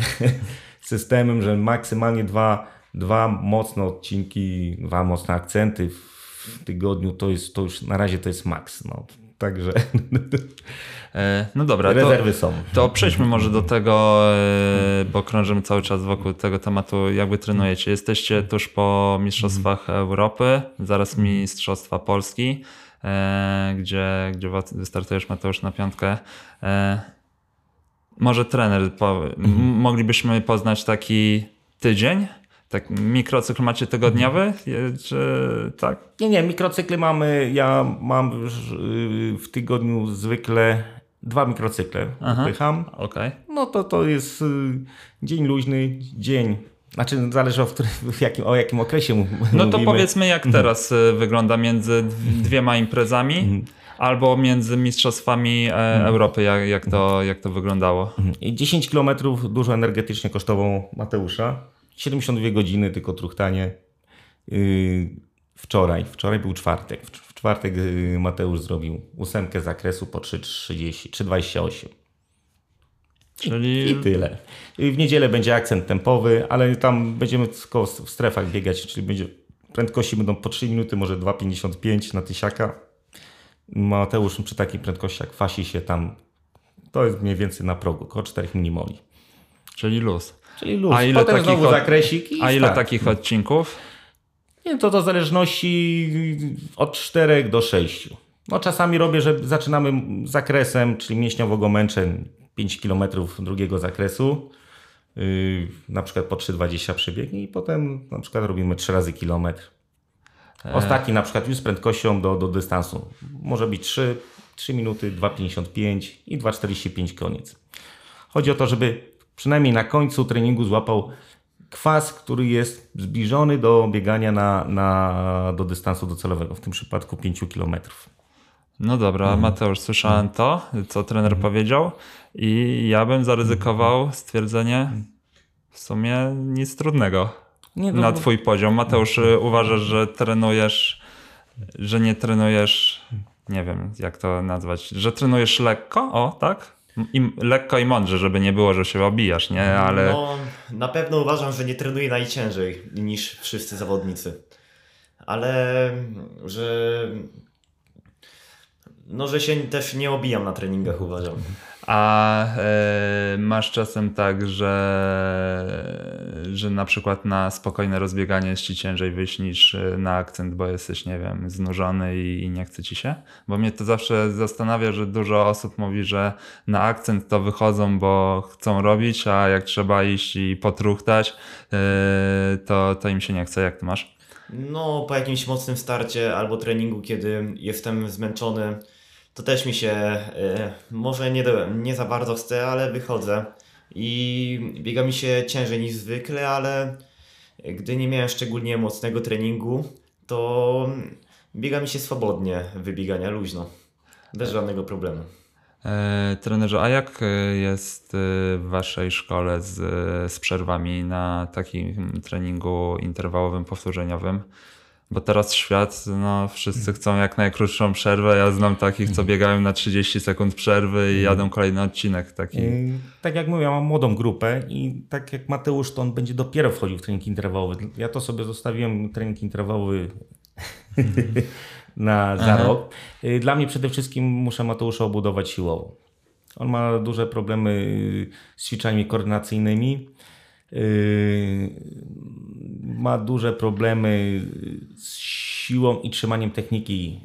systemem, że maksymalnie dwa, dwa mocne odcinki, dwa mocne akcenty w tygodniu, to jest to już na razie to jest maks. No. Także E, No dobra, to, rezerwy są. to przejdźmy może do tego, e, bo krążymy cały czas wokół tego tematu, jak wy trenujecie. Jesteście tuż po Mistrzostwach Europy, zaraz Mistrzostwa Polski, e, gdzie, gdzie wystartujesz Mateusz na piątkę. Może trener, po, m- moglibyśmy poznać taki tydzień? Tak, mikrocykl macie tygodniowy? Czy tak? Nie, nie, mikrocykly mamy, ja mam yy, w tygodniu zwykle dwa mikrocykle upycham. Okej. No to to jest y, dzień luźny, dzień, znaczy zależy o, który, w jakim, o jakim okresie mu- No to powiedzmy, jak teraz y, wygląda między dw- dwiema imprezami albo między Mistrzostwami e, Europy, jak, jak, to, jak to wyglądało. I 10 km dużo energetycznie kosztowało Mateusza. 72 godziny tylko truchtanie. Yy, wczoraj, wczoraj był czwartek. W, czwartek yy, Mateusz zrobił ósemkę zakresu po 3,30, 3,28. Czyli I tyle. W niedzielę będzie akcent tempowy, ale tam będziemy tylko w strefach biegać, czyli będzie prędkości będą po 3 minuty, może 2,55 na tysiaka. Mateusz przy takiej prędkości kwasi się tam, to jest mniej więcej na progu, około 4 mmoli. Czyli luz. Czyli luz. A ile Potem takich znowu od- zakresik i A ile takich odcinków? Nie, to do zależności od 4 do 6. No czasami robię, że zaczynamy zakresem, czyli mięśniowo męczę 5 km drugiego zakresu. Yy, na przykład po 3,20 przebiegnie i potem na przykład robimy 3 razy kilometr. Ostatni na przykład już z prędkością do, do dystansu. Może być 3, 3 minuty, 2,55 i 2,45 koniec. Chodzi o to, żeby przynajmniej na końcu treningu złapał kwas, który jest zbliżony do biegania na, na, do dystansu docelowego, w tym przypadku 5 km. No dobra, Mhm. Mateusz, słyszałem to, co trener powiedział i ja bym zaryzykował Mhm. stwierdzenie w sumie nic trudnego Nie, no na bo- twój poziom. Mateusz, uważasz, że trenujesz, że nie trenujesz, nie wiem jak to nazwać, że trenujesz lekko, o tak? I lekko i mądrze, żeby nie było, że się obijasz, nie? Ale No, na pewno uważam, że nie trenuję najciężej niż wszyscy zawodnicy. Ale że. No, że się też nie obijam na treningach, uważam. A e, masz czasem tak, że, że na przykład na spokojne rozbieganie jest ci ciężej wyjść niż e, na akcent, bo jesteś, nie wiem, znużony i, i nie chce ci się? Bo mnie to zawsze zastanawia, że dużo osób mówi, że na akcent to wychodzą, bo chcą robić, a jak trzeba iść i potruchtać, e, to, to im się nie chce. Jak ty masz? No, po jakimś mocnym starcie albo treningu, kiedy jestem zmęczony, to też mi się e, może nie, nie za bardzo chce, ale wychodzę. I biega mi się ciężej niż zwykle, ale gdy nie miałem szczególnie mocnego treningu, to biega mi się swobodnie wybiegania luźno. Bez żadnego problemu. E, trenerze, a jak e, jest e, w waszej szkole z, z przerwami na takim treningu interwałowym, powtórzeniowym? Bo teraz świat, no wszyscy chcą jak najkrótszą przerwę. Ja znam takich, co biegają na 30 sekund przerwy i jadą kolejny odcinek taki. Tak jak mówię, ja mam młodą grupę i tak jak Mateusz, to on będzie dopiero wchodził w trening interwałowy. Ja to sobie zostawiłem trening interwałowy na za Aha. rok. Yy, Dla mnie przede wszystkim muszę Mateusza obudować siłowo. On ma duże problemy z ćwiczeniami koordynacyjnymi. Yy, Ma duże problemy z siłą i trzymaniem techniki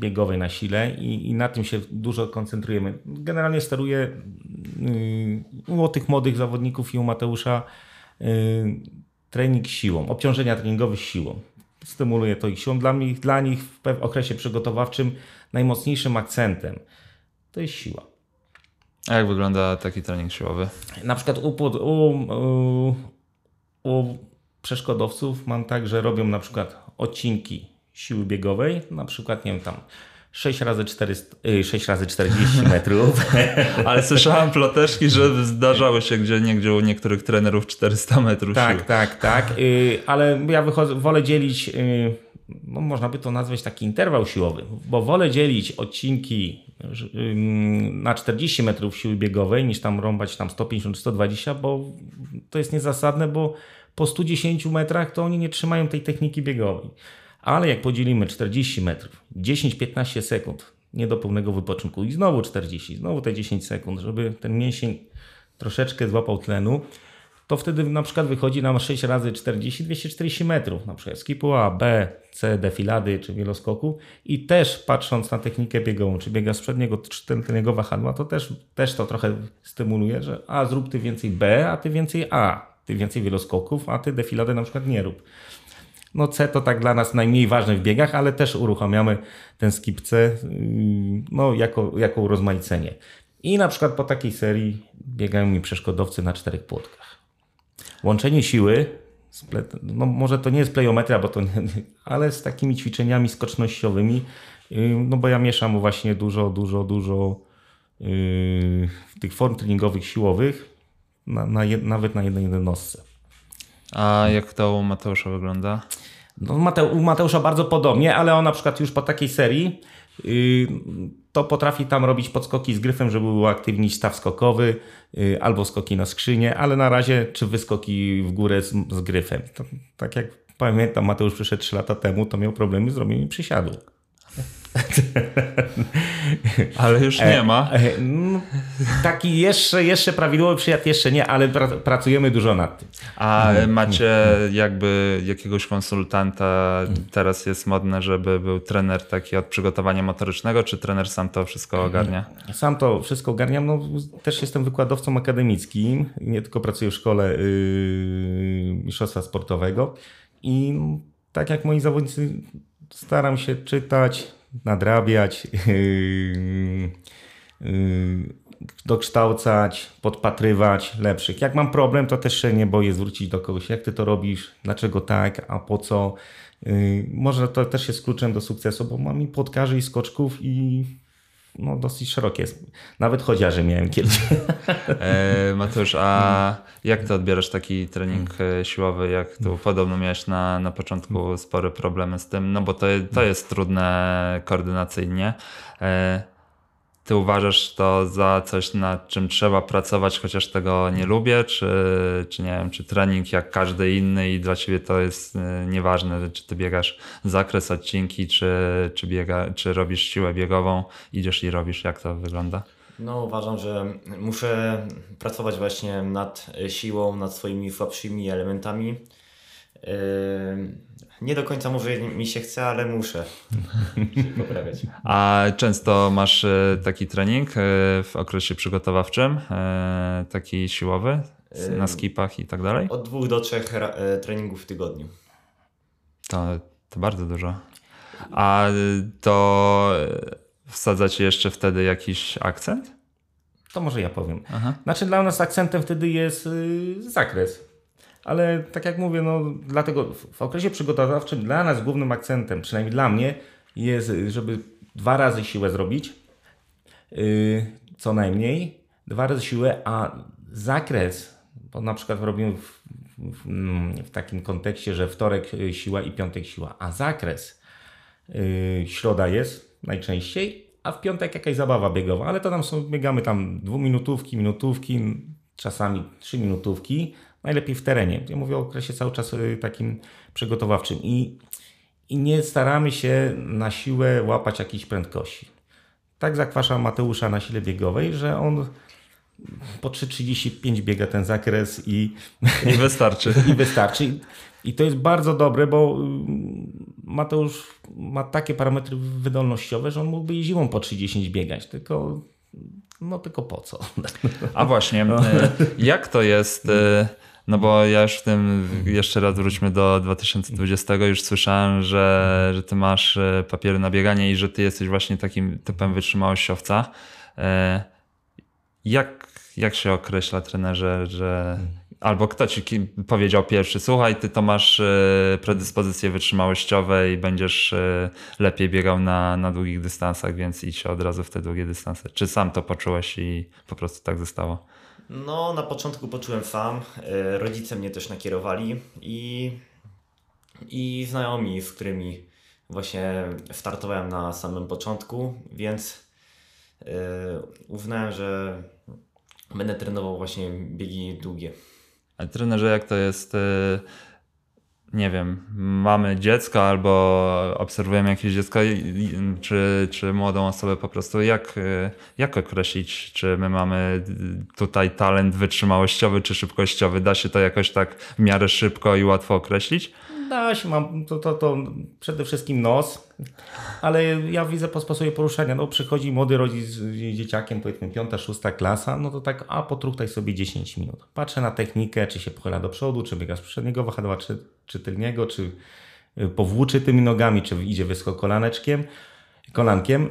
biegowej na sile i, i na tym się dużo koncentrujemy. Generalnie steruję yy, u tych młodych zawodników i u Mateusza yy, trening siłą, obciążenia treningowe siłą. Stymuluję to ich siłą. Dla, mnie, dla nich w okresie przygotowawczym najmocniejszym akcentem to jest siła. A jak wygląda taki trening siłowy? Na przykład u, u, u, przeszkodowców mam tak, że robią na przykład odcinki siły biegowej, na przykład nie wiem tam 6 razy 400, y, 6 razy 40 metrów. Ale słyszałem ploteczki, że zdarzały się gdzie niegdzie u niektórych trenerów 400 metrów tak, sił. tak, tak. Y, ale ja wychodzę, wolę dzielić, y, no można by to nazwać taki interwał siłowy, bo wolę dzielić odcinki na 40 metrów siły biegowej niż tam rąbać tam 150 czy 120, bo to jest niezasadne, bo po 110 metrach to oni nie trzymają tej techniki biegowej. Ale jak podzielimy 40 metrów, 10-15 sekund, nie do pełnego wypoczynku i znowu 40, znowu te 10 sekund, żeby ten mięsień troszeczkę złapał tlenu, to wtedy na przykład wychodzi nam 6 razy 40, 240 metrów, na przykład skipu A, B, C, defilady czy wieloskoku i też patrząc na technikę biegową, czy biega z przedniego, czy tylnego wahadła, to też, też to trochę stymuluje, że a zrób ty więcej B, a ty więcej A, ty więcej wieloskoków, a ty defilady na przykład nie rób. No C to tak dla nas najmniej ważne w biegach, ale też uruchamiamy ten skip C yy, no, jako, jako urozmaicenie. I na przykład po takiej serii biegają mi przeszkodowcy na czterech płotkach. Łączenie siły, no może to nie jest plejometria, bo to nie, ale z takimi ćwiczeniami skocznościowymi, yy, no bo ja mieszam właśnie dużo, dużo, dużo yy, tych form treningowych siłowych, na, na jed, nawet na jednej jednostce. A jak to u Mateusza wygląda? No, Mate, u Mateusza bardzo podobnie, ale on na przykład już po takiej serii to potrafi tam robić podskoki z gryfem, żeby był aktywni staw skokowy yy, albo skoki na skrzynię, ale na razie czy wyskoki w górę z, z gryfem. To, tak jak pamiętam, Mateusz przyszedł 3 lata temu, to miał problemy z robieniem przysiadu. Ale już nie ma. E, no, taki jeszcze, jeszcze prawidłowy przyjazd jeszcze nie, ale pra, pracujemy dużo nad tym. A macie jakby jakiegoś konsultanta, teraz jest modne, żeby był trener taki od przygotowania motorycznego, czy trener sam to wszystko ogarnia? Sam to wszystko ogarniam. No, też jestem wykładowcą akademickim. Nie tylko pracuję w szkole yy, mistrzostwa sportowego. I tak jak moi zawodnicy, staram się czytać, nadrabiać, yy, yy, dokształcać, podpatrywać lepszych. Jak mam problem, to też się nie boję zwrócić do kogoś, jak ty to robisz, dlaczego tak, a po co. Yy, może to też jest kluczem do sukcesu, bo mam i podkarzy i skoczków i no, dosyć szerokie. Nawet chociaże miałem kiedyś. E, Mateusz, a jak ty odbierasz taki trening e, siłowy, jak tu podobno miałeś na, na początku spore problemy z tym, no bo to, to jest trudne koordynacyjnie. E, ty uważasz to za coś, nad czym trzeba pracować, chociaż tego nie lubię, czy, czy nie wiem, czy trening jak każdy inny i dla ciebie to jest e, nieważne, czy ty biegasz zakres, odcinki, czy, czy, biega, czy robisz siłę biegową, idziesz i robisz, jak to wygląda? No uważam, że muszę pracować właśnie nad siłą, nad swoimi słabszymi elementami. Yy, nie do końca może mi się chce, ale muszę się poprawiać. A często masz e, taki trening e, w okresie przygotowawczym, e, taki siłowy, na skipach i tak dalej? Od dwóch do trzech treningów w tygodniu. To, to bardzo dużo. A to wsadzacie jeszcze wtedy jakiś akcent? To może ja powiem. Aha. Znaczy dla nas akcentem wtedy jest y, zakres. Ale tak jak mówię, no dlatego w, okresie przygotowawczym dla nas głównym akcentem, przynajmniej dla mnie, jest, żeby dwa razy siłę zrobić, y, co najmniej, dwa razy siłę, a zakres, bo na przykład robimy w, w, w takim kontekście, że wtorek y, siła i piątek siła, a zakres Yy, środa jest najczęściej, a w piątek jakaś zabawa biegowa, ale to tam są, biegamy tam dwuminutówki, minutówki, czasami trzy minutówki, najlepiej w terenie. Ja mówię o okresie cały czas yy, takim przygotowawczym i, i nie staramy się na siłę łapać jakiejś prędkości. Tak zakwasza Mateusza na sile biegowej, że on po 3,35 biega ten zakres i I wystarczy. i wystarczy. I to jest bardzo dobre, bo y, Mateusz ma takie parametry wydolnościowe, że on mógłby i zimą po 30 biegać, tylko no tylko po co? A właśnie, e, jak to jest? No bo ja już w tym, jeszcze raz wróćmy do 2020, już słyszałem, że, że ty masz e, papiery na bieganie i że ty jesteś właśnie takim typem wytrzymałościowca. E, Jak, jak się określa trenerze, że albo kto ci powiedział pierwszy, słuchaj, ty to masz e, predyspozycje wytrzymałościowe i będziesz lepiej biegał na, na długich dystansach, więc idź od razu w te długie dystanse. Czy sam to poczułeś i po prostu tak zostało? No, na początku poczułem sam. e, Rodzice mnie też nakierowali i, i znajomi, z którymi właśnie startowałem na samym początku, więc e, uznałem, że będę trenował właśnie biegi długie. A trenerze, jak to jest? y, Nie wiem, mamy dziecko albo obserwujemy jakieś dziecko, czy, czy młodą osobę po prostu. Jak, y, jak określić, czy my mamy tutaj talent wytrzymałościowy czy szybkościowy? Da się to jakoś tak w miarę szybko i łatwo określić? Da się, mam to, to, to przede wszystkim nos, ale ja widzę po sposobie poruszania, no przychodzi młody rodzic z dzieciakiem, powiedzmy piąta, szósta klasa, no to tak, a potruchtaj sobie 10 minut. Patrzę na technikę, czy się pochyla do przodu, czy biega z przedniego wahadła, czy, czy tylniego, czy y, powłóczy tymi nogami, czy idzie wysoko kolaneczkiem, kolankiem.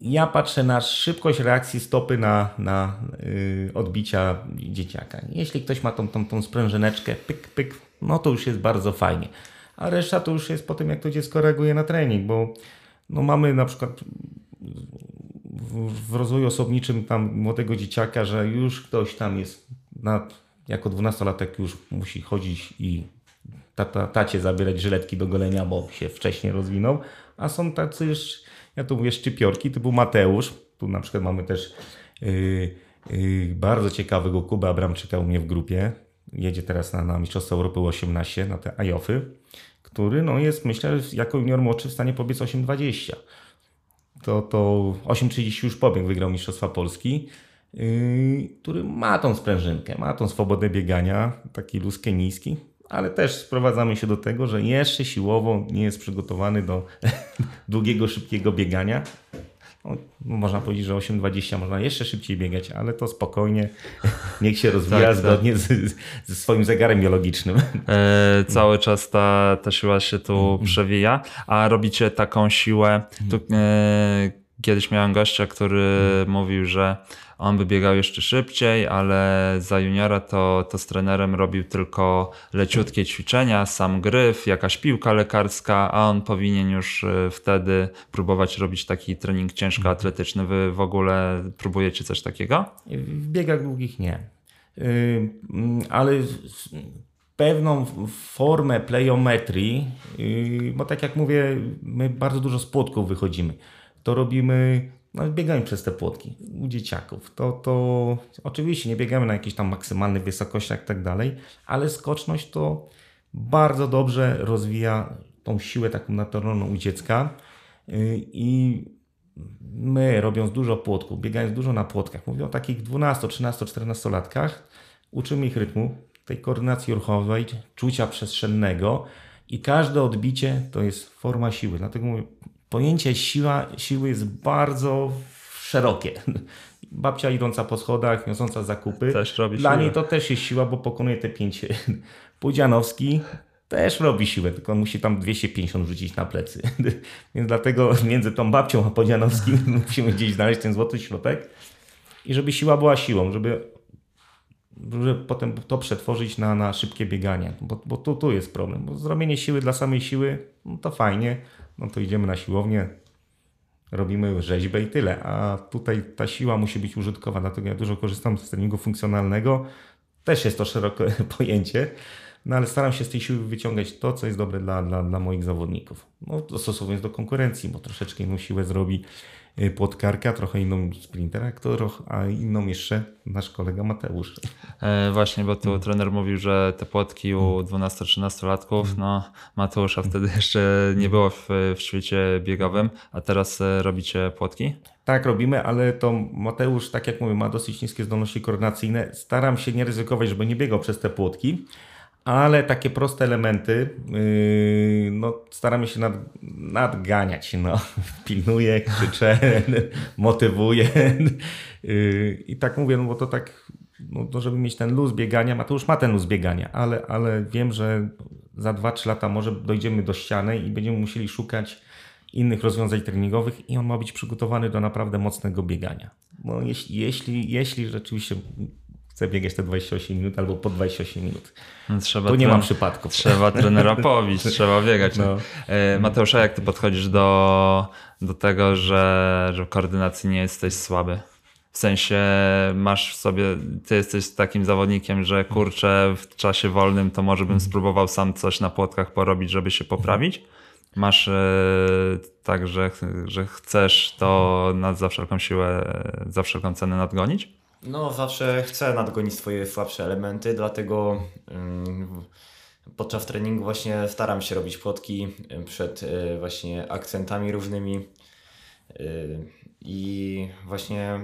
Ja patrzę na szybkość reakcji stopy na, na y, odbicia dzieciaka. Jeśli ktoś ma tą, tą, tą sprężyneczkę, pyk, pyk, no to już jest bardzo fajnie. A reszta to już jest po tym, jak to dziecko reaguje na trening, bo no mamy na przykład w, rozwoju osobniczym tam młodego dzieciaka, że już ktoś tam jest na, jako dwunastolatek już musi chodzić i tata, tacie zabierać żyletki do golenia, bo się wcześniej rozwinął, a są tacy już, ja tu mówię szczypiorki, typu Mateusz, tu na przykład mamy też yy, yy, bardzo ciekawego Kubę Abramczyka u mnie w grupie, jedzie teraz na, na Mistrzostwa Europy U18, na te AJOFy, który no, jest, myślę, jako junior młodszy w stanie pobiec 8,20. To, to 8,30 już pobiegł, wygrał Mistrzostwa Polski, yy, który ma tą sprężynkę, ma tą swobodę biegania, taki luz kenijski, ale też sprowadzamy się do tego, że jeszcze siłowo nie jest przygotowany do długiego, szybkiego biegania. No, można powiedzieć, że 8,20 można jeszcze szybciej biegać, ale to spokojnie, niech się rozwija tak, tak. zgodnie tak. Z, ze swoim zegarem biologicznym. E, cały czas ta, ta siła się tu mm. przewija, a robicie taką siłę. Tu, e, kiedyś miałem gościa, który mm. mówił, że on by biegał jeszcze szybciej, ale za juniora to, to z trenerem robił tylko leciutkie ćwiczenia, sam gryf, jakaś piłka lekarska, a on powinien już e, wtedy próbować robić taki trening ciężko-atletyczny. Wy w ogóle próbujecie coś takiego? W biegach długich nie. Ale pewną formę plejometrii, yy, bo tak jak mówię, my bardzo dużo z płotków wychodzimy. To robimy no, biegamy przez te płotki u dzieciaków. To, to oczywiście nie biegamy na jakichś tam maksymalnych wysokościach i tak dalej, ale skoczność to bardzo dobrze rozwija tą siłę taką naturalną u dziecka y, i my robiąc dużo płotków, biegając dużo na płotkach, mówię o takich 12, 13, 14 latkach, uczymy ich rytmu, tej koordynacji ruchowej, czucia przestrzennego i każde odbicie to jest forma siły. Dlatego mówię, pojęcie siła, siły jest bardzo szerokie. Babcia idąca po schodach, niosąca zakupy. Też robi Dla siłę. niej to też jest siła, bo pokonuje te pięć. Pudzianowski też robi siłę, tylko musi tam 250 rzucić na plecy. Więc dlatego między tą babcią a Podzianowskim musimy gdzieś znaleźć ten złoty środek. I żeby siła była siłą, żeby, żeby potem to przetworzyć na, na szybkie bieganie. Bo, bo tu, tu jest problem. Bo zrobienie siły dla samej siły, no to fajnie, no to idziemy na siłownię, robimy rzeźbę i tyle. A tutaj ta siła musi być użytkowa, dlatego ja dużo korzystam z treningu funkcjonalnego. Też jest to szerokie pojęcie, no ale staram się z tej siły wyciągać to, co jest dobre dla, dla, dla moich zawodników. No, dostosowując do konkurencji, bo troszeczkę inną siłę zrobi płotkarka, trochę inną sprintera, a inną jeszcze nasz kolega Mateusz. E, właśnie, bo tu mm. trener mówił, że te płotki u 12-13-latków, mm. no Mateusza wtedy jeszcze nie było w, w świecie biegowym, a teraz e, robicie płotki? Tak, robimy, ale to Mateusz, tak jak mówię, ma dosyć niskie zdolności koordynacyjne. Staram się nie ryzykować, żeby nie biegał przez te płotki, ale takie proste elementy yy, no, staramy się nad, nadganiać. No. Pilnuję, krzyczę, motywuję. Yy, I tak mówię, no bo to tak, no, żeby mieć ten luz biegania, Mateusz ma ten luz biegania, ale, ale wiem, że za 2-3 lata może dojdziemy do ściany i będziemy musieli szukać innych rozwiązań treningowych i on ma być przygotowany do naprawdę mocnego biegania. No, jeśli, jeśli, jeśli rzeczywiście chcę biegać te 28 minut albo po 28 minut. No, trzeba tu nie ma przypadków. Trzeba trenera pobić, trzeba biegać. No. E, Mateusza, jak ty podchodzisz do, do tego, że, że w koordynacji nie jesteś słaby? W sensie masz w sobie, ty jesteś takim zawodnikiem, że kurczę, w czasie wolnym to może bym mhm. spróbował sam coś na płotkach porobić, żeby się poprawić. Masz e, tak, że, że chcesz to nad za wszelką siłę, za wszelką cenę nadgonić? No, zawsze chcę nadgonić swoje słabsze elementy, dlatego podczas treningu właśnie staram się robić płotki przed y, właśnie akcentami różnymi y, i właśnie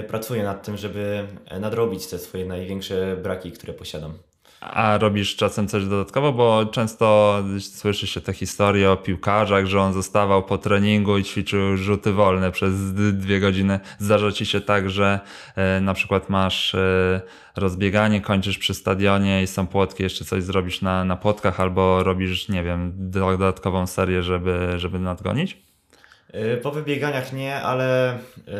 y, pracuję nad tym, żeby nadrobić te swoje największe braki, które posiadam. A robisz czasem coś dodatkowo, bo często słyszy się te historie o piłkarzach, że on zostawał po treningu i ćwiczył rzuty wolne przez dwie godziny. Zdarza ci się tak, że e, na przykład masz e, rozbieganie, kończysz przy stadionie i są płotki, jeszcze coś zrobisz na, na płotkach albo robisz, nie wiem, dodatkową serię, żeby, żeby nadgonić? E, po wybieganiach nie, ale yy,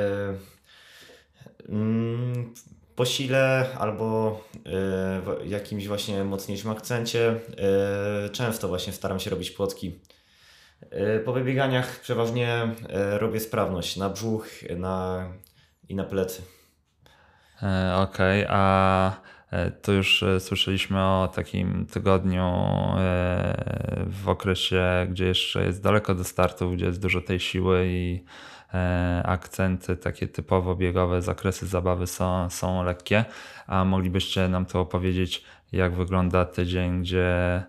po sile albo y, jakimś właśnie mocniejszym akcencie y, często właśnie staram się robić płotki. Y, po wybieganiach przeważnie robię sprawność na brzuch na, i na plecy. E, okej, okay, a e, to już e, słyszeliśmy o takim tygodniu w okresie, gdzie jeszcze jest daleko do startu, gdzie jest dużo tej siły i E, akcenty takie typowo biegowe, zakresy zabawy są, są lekkie, a moglibyście nam to opowiedzieć, jak wygląda tydzień, gdzie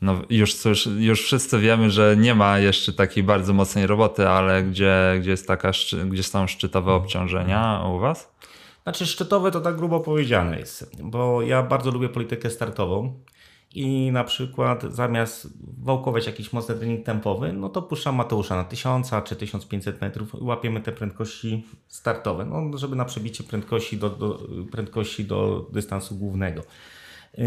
no już, cóż, już wszyscy wiemy, że nie ma jeszcze takiej bardzo mocnej roboty, ale gdzie, gdzie, jest taka, gdzie są szczytowe obciążenia u Was? Znaczy szczytowe to tak grubo powiedziane jest, bo ja bardzo lubię politykę startową i na przykład zamiast wałkować jakiś mocny trening tempowy, no to puszczam Mateusza na 1000 czy 1500 metrów i łapiemy te prędkości startowe, no, żeby na przebicie prędkości do, do, prędkości do dystansu głównego. Yy,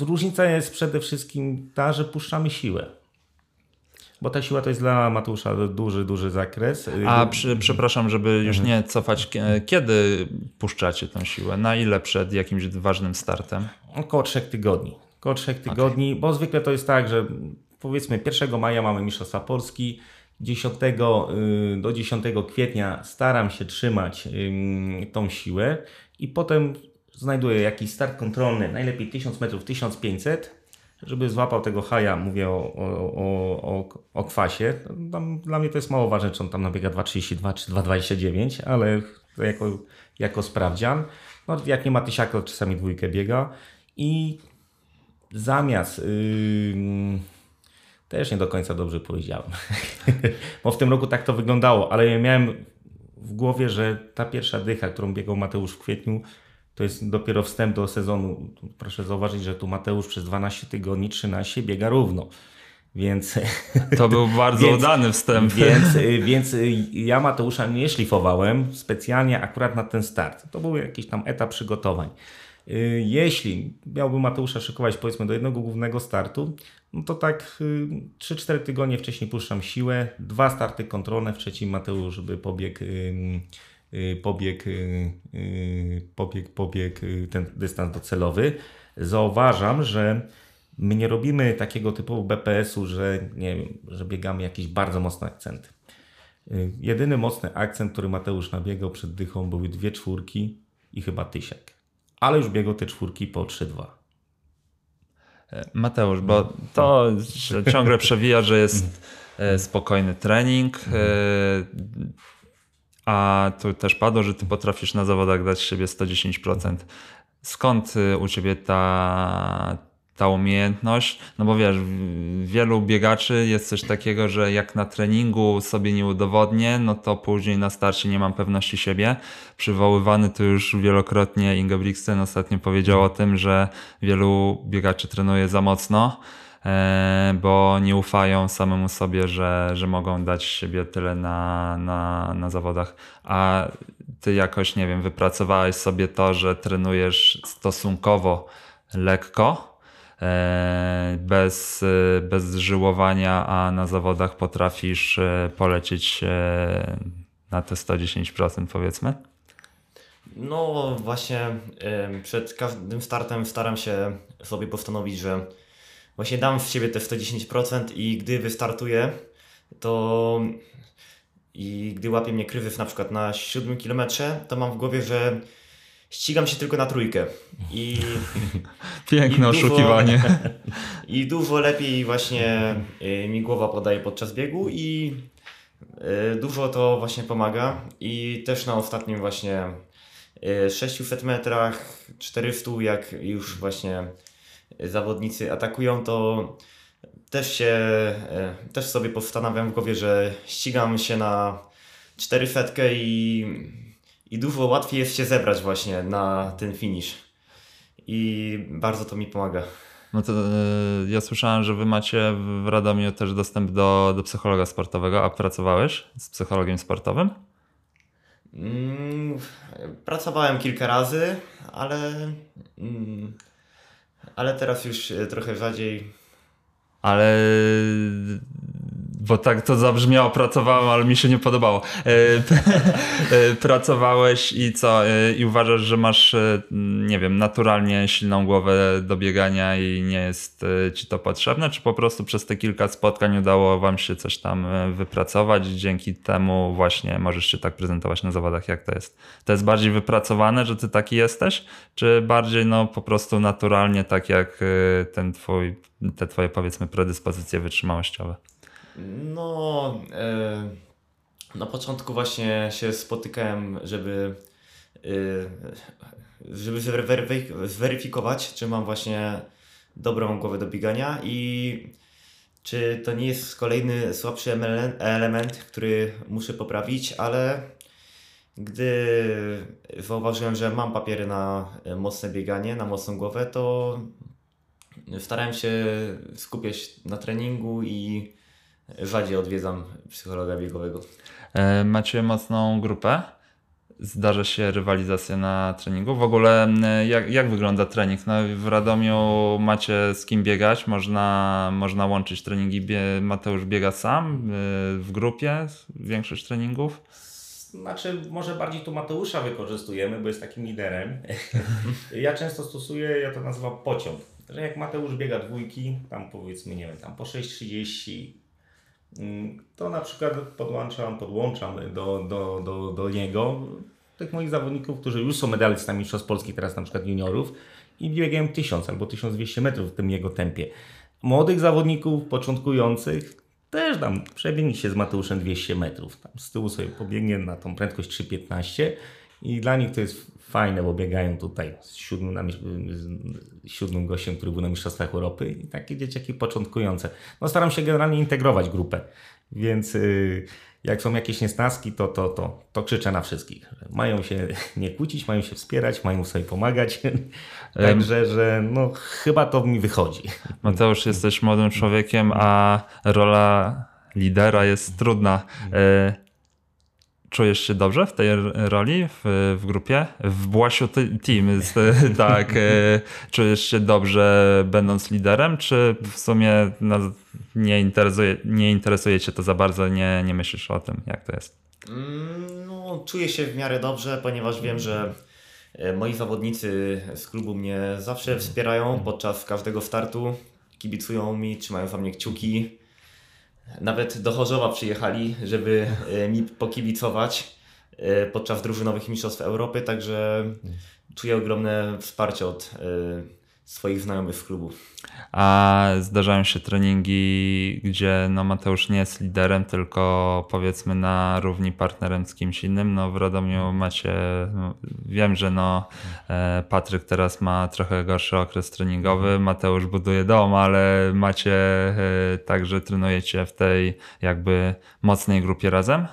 różnica jest przede wszystkim ta, że puszczamy siłę. Bo ta siła to jest dla Mateusza duży, duży zakres. A przy, przepraszam, żeby już nie cofać, kiedy puszczacie tą siłę? Na ile przed jakimś ważnym startem? Około trzech tygodni. Około trzech tygodni, okay. bo zwykle to jest tak, że powiedzmy 1 maja mamy Mistrzostwa Polski, 10 y, do 10 kwietnia staram się trzymać tą siłę i potem znajduję jakiś start kontrolny, najlepiej 1000 metrów, 1500 żeby złapał tego haja, mówię o, o, o, o kwasie, tam, dla mnie to jest mało ważne, czy on tam nabiega 2,32 czy 2,29, ale jako, jako sprawdzian. No, jak nie ma tysiaka, to czasami dwójkę biega i zamiast yy, też nie do końca dobrze powiedziałem, bo w tym roku tak to wyglądało, ale ja miałem w głowie, że ta pierwsza dycha, którą biegał Mateusz w kwietniu, to jest dopiero wstęp do sezonu. Proszę zauważyć, że tu Mateusz przez 12 tygodni, 13 biega równo. Więc. To był bardzo więc, udany wstęp. Więc, więc ja Mateusza nie szlifowałem specjalnie akurat na ten start. To był jakiś tam etap przygotowań. Jeśli miałbym Mateusza szykować powiedzmy do jednego głównego startu, no to tak 3-4 tygodnie wcześniej puszczam siłę, dwa starty kontrolne, w trzecim Mateusz by pobiegł Y, pobieg, y, y, pobieg, pobieg ten dystans docelowy. Zauważam, że my nie robimy takiego typu BPS-u, że, nie wiem, że biegamy jakieś bardzo mocne akcenty. Jedyny mocny akcent, który Mateusz nabiegał przed dychą, były dwie czwórki i chyba tysiek. Ale już biegał te czwórki po 3-2. E, Mateusz, bo to ciągle przewija, że jest e, spokojny trening. E, a tu też padło, że ty potrafisz na zawodach dać siebie 110%. Skąd u ciebie ta, ta umiejętność? No bo wiesz, wielu biegaczy jest coś takiego, że jak na treningu sobie nie udowodnię, no to później na starcie nie mam pewności siebie. Przywoływany tu już wielokrotnie Ingebrigtsen ostatnio powiedział o tym, że wielu biegaczy trenuje za mocno E, bo nie ufają samemu sobie, że, że mogą dać siebie tyle na, na, na zawodach. A ty jakoś, nie wiem, wypracowałeś sobie to, że trenujesz stosunkowo lekko, bez, bez żyłowania, a na zawodach potrafisz e, polecieć na te 110% powiedzmy? No właśnie przed każdym startem staram się sobie postanowić, że właśnie dam w siebie te 110% i gdy wystartuję, to i gdy łapie mnie krywyw na przykład na 7 km, to mam w głowie, że ścigam się tylko na trójkę. I, Piękne i oszukiwanie. I dużo lepiej właśnie y, mi głowa podaje podczas biegu i y, dużo to właśnie pomaga. I też na ostatnim właśnie 600 y, metrach, 400, jak już właśnie zawodnicy atakują, to też się, też sobie postanawiam w głowie, że ścigam się na cztery setkę i, i dużo łatwiej jest się zebrać właśnie na ten finish. I bardzo to mi pomaga. No to e, ja słyszałem, że wy macie w Radomiu też dostęp do, do psychologa sportowego, a pracowałeś z psychologiem sportowym? Mm, pracowałem kilka razy, ale mm, ale teraz już e, trochę rzadziej. Ale bo tak to zabrzmiało, pracowałem, ale mi się nie podobało. E, e, pracowałeś i co? E, I uważasz, że masz, nie wiem, naturalnie silną głowę do biegania i nie jest ci to potrzebne? Czy po prostu przez te kilka spotkań udało wam się coś tam wypracować? Dzięki temu właśnie możesz się tak prezentować na zawodach, jak to jest. To jest bardziej wypracowane, że ty taki jesteś? Czy bardziej no po prostu naturalnie, tak jak ten twój, te twoje powiedzmy predyspozycje wytrzymałościowe? No, e, na początku właśnie się spotykałem, żeby, e, żeby zweryfikować, czy mam właśnie dobrą głowę do biegania i czy to nie jest kolejny słabszy element, który muszę poprawić, ale gdy zauważyłem, że mam papiery na mocne bieganie, na mocną głowę, to starałem się skupiać na treningu i rzadziej odwiedzam psychologa biegowego. E, Macie mocną grupę. Zdarza się rywalizacja na treningu. W ogóle m, jak, jak wygląda trening? No, w Radomiu macie z kim biegać, można, można łączyć treningi. Bie, Mateusz biega sam y, w grupie, większość treningów. Znaczy, może bardziej tu Mateusza wykorzystujemy, bo jest takim liderem. ja często stosuję, ja to nazywam pociąg. Że jak Mateusz biega dwójki, tam powiedzmy, nie wiem, tam po 6.30, mm, to na przykład podłączam, podłączam do, do, do, do niego tych moich zawodników, którzy już są medalistami Mistrzostw Polski, teraz na przykład juniorów i biegają 1000 albo 1200 metrów w tym jego tempie. Młodych zawodników, początkujących, też tam przebiegnij się z Mateuszem 200 metrów. Tam z tyłu sobie pobiegnie na tą prędkość 3,15 i dla nich to jest fajne, bo biegają tutaj z siódmym, na, z siódmym gościem, który był na Mistrzostwach Europy i takie dzieciaki początkujące. No staram się generalnie integrować grupę, więc yy, jak są jakieś niesnaski, to, to, to, to krzyczę na wszystkich. Mają się nie kłócić, mają się wspierać, mają sobie pomagać. Także, że no chyba to mi wychodzi. Mateusz, jesteś młodym człowiekiem, a rola lidera jest trudna. E, Czujesz się dobrze w tej roli w, w grupie? W Błasiu Team, tak. e, Czujesz się dobrze będąc liderem, czy w sumie no, nie, interesuje, nie interesuje cię to za bardzo, nie, nie myślisz o tym, jak to jest? Mm, No, czuję się w miarę dobrze, ponieważ wiem, że e, moi zawodnicy z klubu mnie zawsze wspierają podczas każdego startu. Kibicują mi, trzymają za mnie kciuki. Nawet do Chorzowa przyjechali, żeby e, mi pokibicować e, podczas drużynowych mistrzostw Europy, także czuję ogromne wsparcie od e, swoich znajomych z klubu. A zdarzają się treningi, gdzie no Mateusz nie jest liderem, tylko powiedzmy na równi partnerem z kimś innym. No w Radomiu macie, no, wiem, że no e, Patryk teraz ma trochę gorszy okres treningowy, Mateusz buduje dom, ale macie e, także trenujecie w tej jakby mocnej grupie razem?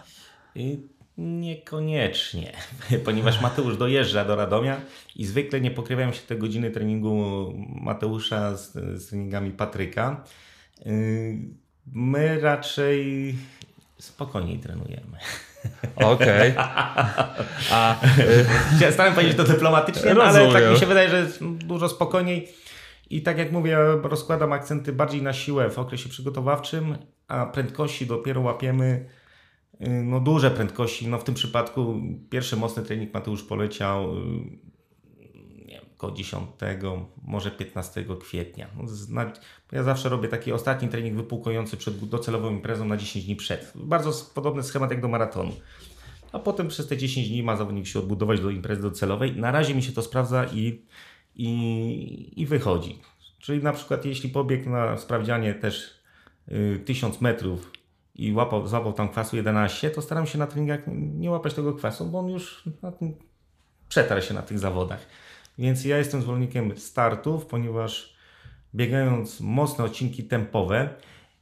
I Niekoniecznie, ponieważ Mateusz dojeżdża do Radomia i zwykle nie pokrywają się te godziny treningu Mateusza z, z treningami Patryka. Yy, My raczej spokojniej trenujemy. Okej. A Chciałem Starałem powiedzieć to dyplomatycznie, no, ale tak mi się wydaje, że jest dużo spokojniej. I tak jak mówię, rozkładam akcenty bardziej na siłę w okresie przygotowawczym, a prędkości dopiero łapiemy y, no duże prędkości. No w tym przypadku pierwszy mocny trening Mateusz poleciał y, nie wiem, około 10, może 15 kwietnia. No, Ja zawsze robię taki ostatni trening wypłukujący przed docelową imprezą na 10 dni przed. Bardzo podobny schemat jak do maratonu. A potem przez te 10 dni ma zawodnik się odbudować do imprezy docelowej. Na razie mi się to sprawdza i, i, i wychodzi. Czyli na przykład jeśli pobiegł na sprawdzianie też y, 1000 metrów i łapał, złapał tam kwasu 11, to staram się na treningach nie łapać tego kwasu, bo on już przetarł się na tych zawodach. Więc ja jestem zwolennikiem startów, ponieważ biegając mocne odcinki tempowe,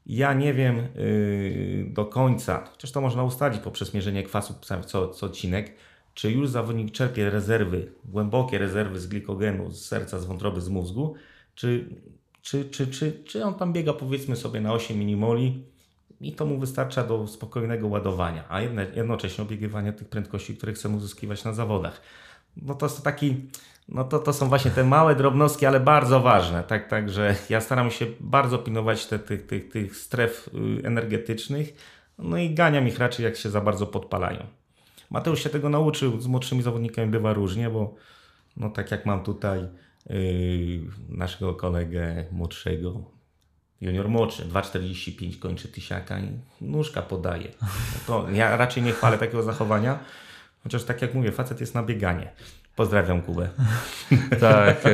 ja nie wiem yy, do końca, chociaż to można ustalić poprzez mierzenie kwasu co, co odcinek, czy już zawodnik czerpie rezerwy, głębokie rezerwy z glikogenu, z serca, z wątroby, z mózgu, czy, czy, czy, czy, czy on tam biega powiedzmy sobie na 8 minimoli i to mu wystarcza do spokojnego ładowania, a jednocześnie obiegiwania tych prędkości, które chcemy uzyskiwać na zawodach. No to jest taki, no to, to są właśnie te małe drobnostki, ale bardzo ważne. Tak, także ja staram się bardzo pilnować te, tych, tych, tych stref y, energetycznych, no i ganiam ich raczej jak się za bardzo podpalają. Mateusz się tego nauczył, z młodszymi zawodnikami bywa różnie, bo no tak jak mam tutaj yy, naszego kolegę młodszego, junior młodszy, 2,45 kończy tysiaka i nóżka podaje. No to ja raczej nie chwalę takiego zachowania, chociaż tak jak mówię, facet jest na bieganie. Pozdrawiam Kubę. Tak. E,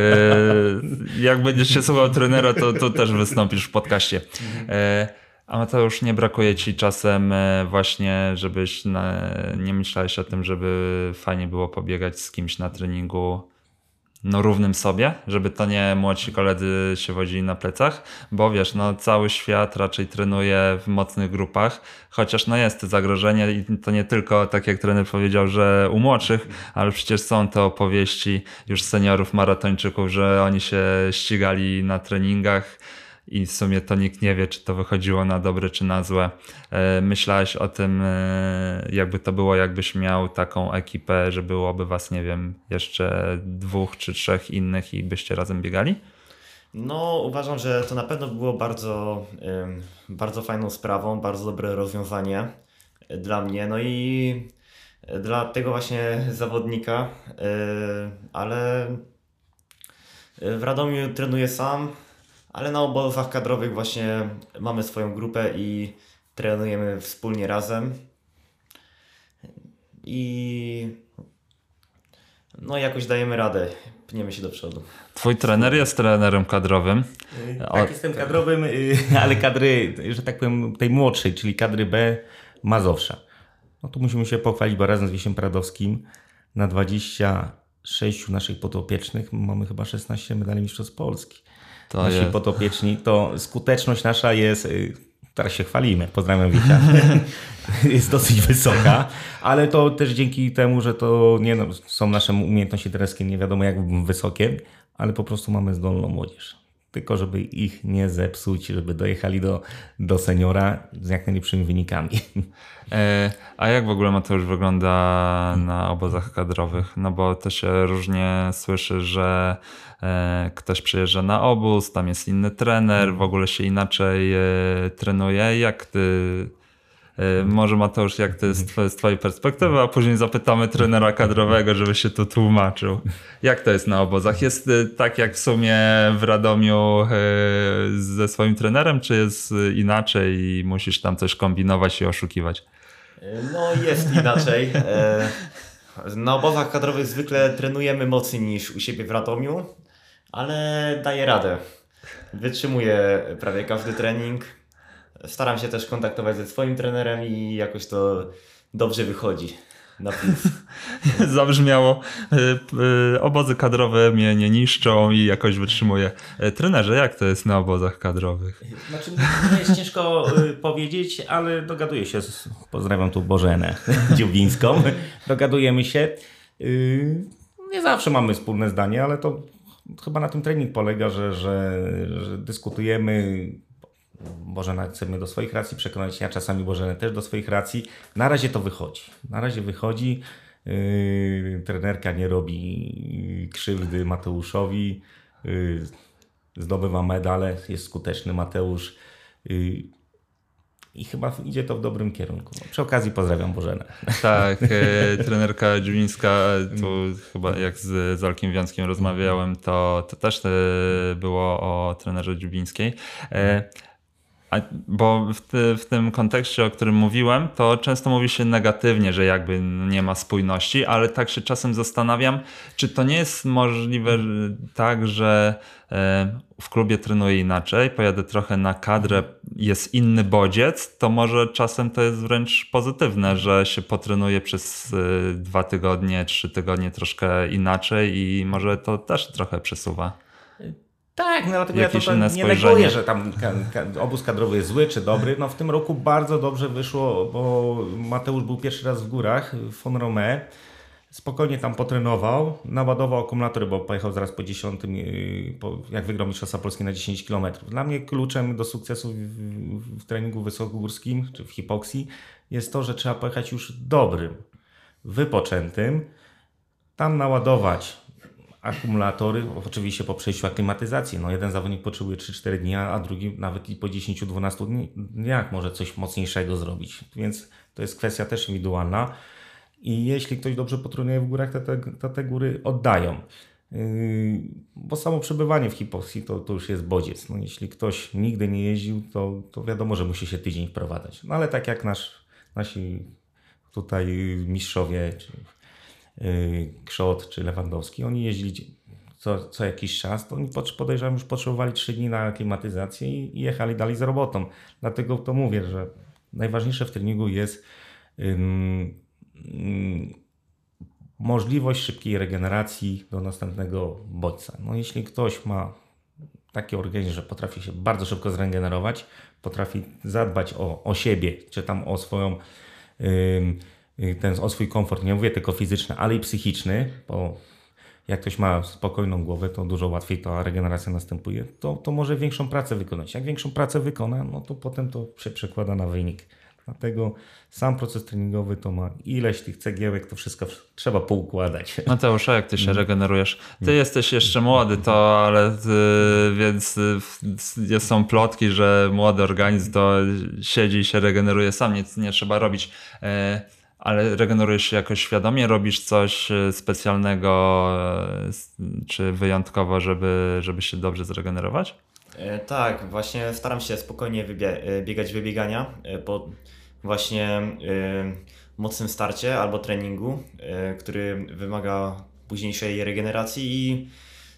jak będziesz się słuchał trenera, to, to też wystąpisz w podcaście. E, a Mateusz, nie brakuje ci czasem e, właśnie, żebyś na, nie myślałeś o tym, żeby fajnie było pobiegać z kimś na treningu no, równym sobie, żeby to nie młodsi koledzy się wodzili na plecach, bo wiesz, no, cały świat raczej trenuje w mocnych grupach, chociaż no, jest zagrożenie i to nie tylko, tak jak trener powiedział, że u młodszych, ale przecież są te opowieści już seniorów maratończyków, że oni się ścigali na treningach, i w sumie to nikt nie wie, czy to wychodziło na dobre, czy na złe. E, myślałeś o tym, e, jakby to było, jakbyś miał taką ekipę, że byłoby was, nie wiem, jeszcze dwóch czy trzech innych i byście razem biegali? No, uważam, że to na pewno było bardzo, bardzo fajną sprawą, bardzo dobre rozwiązanie dla mnie. No i dla tego właśnie zawodnika, e, ale w Radomiu trenuję sam, ale na obozach kadrowych właśnie mamy swoją grupę i trenujemy wspólnie razem. I no jakoś dajemy radę, pniemy się do przodu. Twój trener jest trenerem kadrowym. Tak, jestem kadrowym, y, ale kadry, że tak powiem, tej młodszej, czyli kadry B Mazowsza. No tu musimy się pochwalić, bo razem z Wisiem Pradowskim na 26 naszych podopiecznych mamy chyba 16 medali mistrzostw Polski to nasi jest. potopieczni, to skuteczność nasza jest, y, teraz się chwalimy, pozdrawiam Wicia, jest dosyć wysoka, ale to też dzięki temu, że to nie no, są nasze umiejętności trenerskie nie wiadomo jak wysokie, ale po prostu mamy zdolną młodzież tylko żeby ich nie zepsuć, żeby dojechali do, do seniora z jak najlepszymi wynikami. E, a jak w ogóle Mateusz wygląda na obozach kadrowych? No bo to się różnie słyszy, że e, ktoś przyjeżdża na obóz, tam jest inny trener, w ogóle się inaczej e, trenuje. Jak ty może Mateusz, jak to jest z twojej perspektywy, a później zapytamy trenera kadrowego, żeby się tu tłumaczył. Jak to jest na obozach? Jest e, tak jak w sumie w Radomiu e, ze swoim trenerem, czy jest inaczej i musisz tam coś kombinować i oszukiwać? No jest inaczej. Na obozach kadrowych zwykle trenujemy mocniej niż u siebie w Radomiu, ale daje radę. Wytrzymuję prawie każdy trening staram się też kontaktować ze swoim trenerem i jakoś to dobrze wychodzi. Na plus. Zabrzmiało. Y, y, obozy kadrowe mnie nie niszczą i jakoś wytrzymuję. Y, trenerze, jak to jest na obozach kadrowych? Znaczy, nie jest ciężko powiedzieć, ale dogaduję się. Z, pozdrawiam tu Bożenę Dziubińską. Dogadujemy się. Nie zawsze mamy wspólne zdanie, ale to chyba na tym trening polega, że, że, że dyskutujemy, Bożena chce mnie do swoich racji przekonać, ja czasami Bożenę też do swoich racji. Na razie to wychodzi. Na razie wychodzi. Yy, trenerka nie robi krzywdy Mateuszowi. Yy, zdobywa medale, jest skuteczny Mateusz. Yy, i chyba idzie to w dobrym kierunku. Przy okazji pozdrawiam Bożenę. Tak, e, trenerka Dziulińska, tu chyba jak z Zolkiem Wiązkiem rozmawiałem, to, to też e, było o trenerze Dziubińskiej. E, bo w, ty, w, tym kontekście, o którym mówiłem, to często mówi się negatywnie, że jakby nie ma spójności, ale tak się czasem zastanawiam, czy to nie jest możliwe tak, że e, w klubie trenuję inaczej, pojadę trochę na kadrę, jest inny bodziec, to może czasem to jest wręcz pozytywne, że się potrenuje przez e, dwa tygodnie, trzy tygodnie troszkę inaczej i może to też trochę przesuwa. Tak, no dlatego ja to nie neguję, że tam obóz kadrowy jest zły czy dobry. No w tym roku bardzo dobrze wyszło, bo Mateusz był pierwszy raz w górach w Von Romé. Spokojnie tam potrenował, naładował akumulatory, bo pojechał zaraz po 10, yy, jak wygrał Mistrzostwa Polskie na 10 km. Dla mnie kluczem do sukcesu w, w treningu wysokogórskim czy w hipoksji jest to, że trzeba pojechać już dobrym, wypoczętym, tam naładować akumulatory, oczywiście po przejściu aklimatyzacji. No jeden zawodnik potrzebuje 3-4 dni, a drugi nawet i po 10-12 dniach może coś mocniejszego zrobić. Więc to jest kwestia też indywidualna. I jeśli ktoś dobrze potrenuje w górach, to te, to te góry oddają. Yy, bo samo przebywanie w hipoksji to, to już jest bodziec. No, jeśli ktoś nigdy nie jeździł, to, to wiadomo, że musi się tydzień wprowadzać. No ale tak jak nasz, nasi tutaj mistrzowie, czy Krzot czy Lewandowski, oni jeździli co, co jakiś czas, to oni podejrzewam już potrzebowali 3 dni na klimatyzację i, jechali dalej z robotą. Dlatego to mówię, że najważniejsze w treningu jest możliwość szybkiej regeneracji do następnego bodźca. No jeśli ktoś ma taki organizm, że potrafi się bardzo szybko zregenerować, potrafi zadbać o, o siebie, czy tam o swoją yy, ten, o swój komfort, nie mówię tylko fizyczny, ale i psychiczny, bo jak ktoś ma spokojną głowę, to dużo łatwiej ta regeneracja następuje, to, to może większą pracę wykonać. Jak większą pracę wykona, no to potem to się przekłada na wynik. Dlatego sam proces treningowy to ma ileś tych cegiełek, to wszystko trzeba poukładać. Mateusz, a jak ty się mm. regenerujesz? Ty mm. jesteś jeszcze młody, to ale ty, więc y, są plotki, że młody organizm to siedzi i się regeneruje sam, nic nie trzeba robić. E, ale regenerujesz się jakoś świadomie, robisz coś e, specjalnego e, czy wyjątkowo, żeby, żeby się dobrze zregenerować? Tak, właśnie staram się spokojnie biegać wybiegania po właśnie mocnym starcie albo treningu, który wymaga późniejszej regeneracji i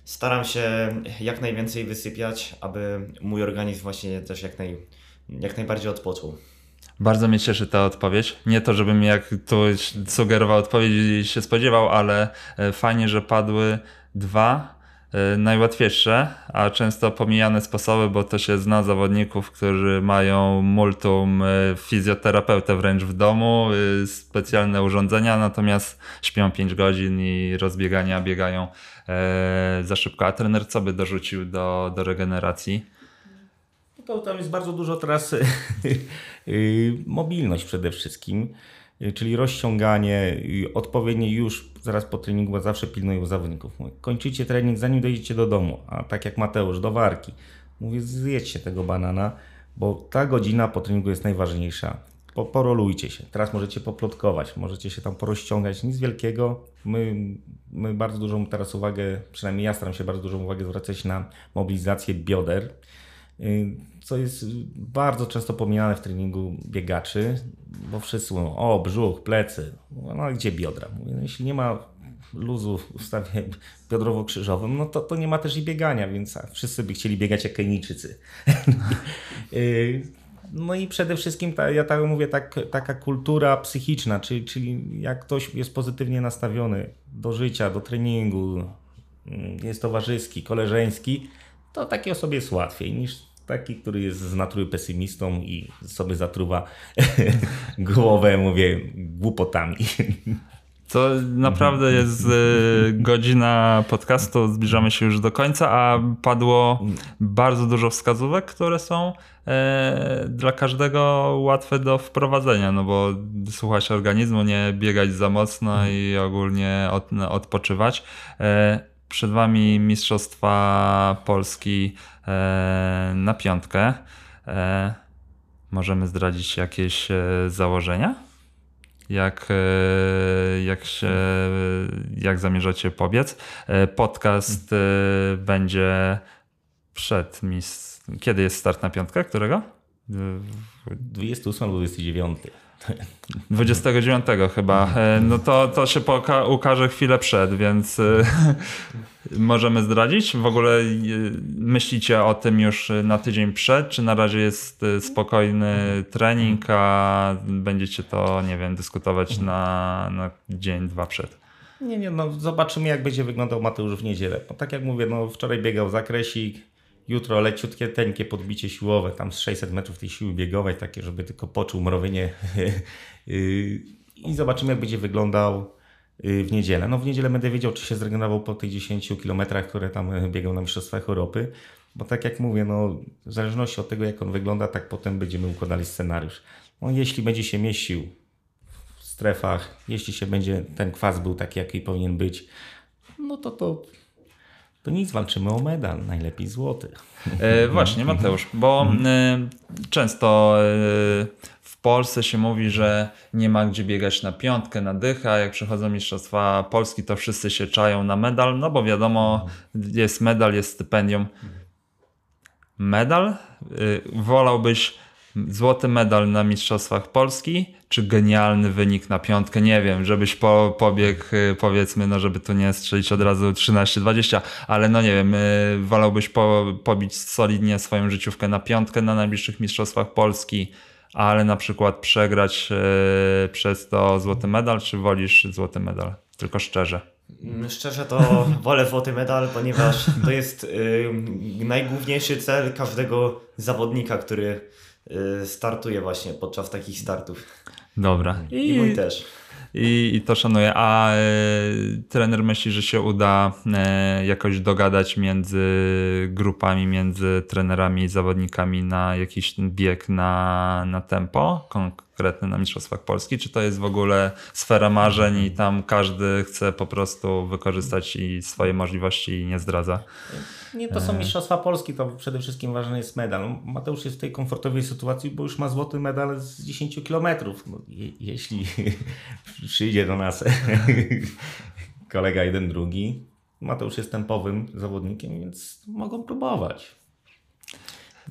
staram się jak najwięcej wysypiać, aby mój organizm właśnie też jak, naj, jak najbardziej odpoczął. Bardzo mnie cieszy ta odpowiedź. Nie to, żebym jak tu sugerował odpowiedź i się spodziewał, ale e, fajnie, że padły dwa e, najłatwiejsze, a często pomijane sposoby, bo to się zna zawodników, którzy mają multum e, fizjoterapeutę wręcz w domu, specjalne urządzenia, natomiast śpią 5 godzin i rozbiegania biegają za szybko. A trener co by dorzucił do, do regeneracji? To tam jest bardzo dużo teraz y, mobilność przede wszystkim, y, czyli rozciąganie, odpowiednie już zaraz po treningu, bo zawsze pilnuję zawodników. kończycie trening zanim dojdziecie do domu, a tak jak Mateusz, do warki. Mówię, zjedźcie tego banana, bo ta godzina po treningu jest najważniejsza. Po, porolujcie się. Teraz możecie poplotkować, możecie się tam porozciągać. Nic wielkiego. My, my bardzo dużą teraz uwagę, przynajmniej ja staram się bardzo dużą uwagę zwracać na mobilizację bioder co jest bardzo często pomijane w treningu biegaczy, bo wszyscy mówią, o brzuch, plecy, no gdzie biodra? Mówię, no, jeśli nie ma luzu w ustawie biodrowo-krzyżowym, no to, to nie ma też i biegania, więc wszyscy by chcieli biegać jak Kenijczycy. Y, no i przede wszystkim, ta, ja tak mówię, tak, taka kultura psychiczna, czyli, czyli jak ktoś jest pozytywnie nastawiony do życia, do treningu, mm, jest towarzyski, koleżeński, to takiej osobie jest łatwiej niż taki, który jest z natury pesymistą i sobie zatruwa głowę, mówię, głupotami. To naprawdę jest e, godzina podcastu, zbliżamy się już do końca, a padło bardzo dużo wskazówek, które są e, dla każdego łatwe do wprowadzenia, no bo słuchać organizmu, nie biegać za mocno i ogólnie od, odpoczywać. Przed Wami Mistrzostwa Polski e, na piątkę. E, możemy zdradzić jakieś e, założenia? Jak, jak, się, jak zamierzacie pobiec? Podcast będzie przed mis. Kiedy jest start na piątkę? Którego? 28 albo 29. 29 chyba. E, no to, to się poka- ukaże chwilę przed, więc e, możemy zdradzić. W ogóle e, myślicie o tym już na tydzień przed, czy na razie jest spokojny trening, a będziecie to, nie wiem, dyskutować na, na dzień, dwa przed? Nie, nie, no zobaczymy jak będzie wyglądał Mateusz w niedzielę. Tak jak mówię, no wczoraj biegał zakresik, jutro leciutkie, tenkie podbicie siłowe, tam z 600 metrów tej siły biegowej, takie, żeby tylko poczuł mrowienie i zobaczymy, jak będzie wyglądał y, w niedzielę. No w niedzielę będę wiedział, czy się zregenerował po tych 10 kilometrach, które tam y, biegał na Mistrzostwach Europy, bo tak jak mówię, no w zależności od tego, jak on wygląda, tak potem będziemy układali scenariusz. No jeśli będzie się mieścił w strefach, jeśli się będzie, ten kwas był taki, jaki powinien być, no to to to nic, walczymy o medal, najlepiej złoty. E, właśnie, Mateusz, bo e, często e, w Polsce się mówi, że nie ma gdzie biegać na piątkę, na dycha. Jak przychodzą Mistrzostwa Polski, to wszyscy się czają na medal, no bo wiadomo, jest medal, jest stypendium. Medal? E, wolałbyś złoty medal na Mistrzostwach Polski, czy genialny wynik na piątkę, nie wiem, żebyś po, pobiegł, y, powiedzmy, no żeby tu nie strzelić od razu 13-20, ale no nie wiem, y, wolałbyś po, pobić solidnie swoją życiówkę na piątkę na najbliższych Mistrzostwach Polski, ale na przykład przegrać e, przez to złoty medal, czy wolisz złoty medal? Tylko szczerze. Mm, Szczerze to wolę złoty medal, ponieważ to jest y, najgłówniejszy cel każdego zawodnika, który startuje właśnie podczas takich startów. Dobra. I, mój też. I, I to szanuję. A e, trener myśli, że się uda e, jakoś dogadać między grupami, między trenerami i zawodnikami na jakiś bieg na, na tempo, konkretny na Mistrzostwach Polski? Czy to jest w ogóle sfera marzeń i tam każdy chce po prostu wykorzystać i swoje możliwości i nie zdradza? Nie, to są Mistrzostwa Polski, to przede wszystkim ważny jest medal. Mateusz jest w tej komfortowej sytuacji, bo już ma złoty medal z 10 kilometrów. No, je, jeśli przyjdzie do nas kolega jeden, drugi, Mateusz jest tempowym zawodnikiem, więc mogą próbować.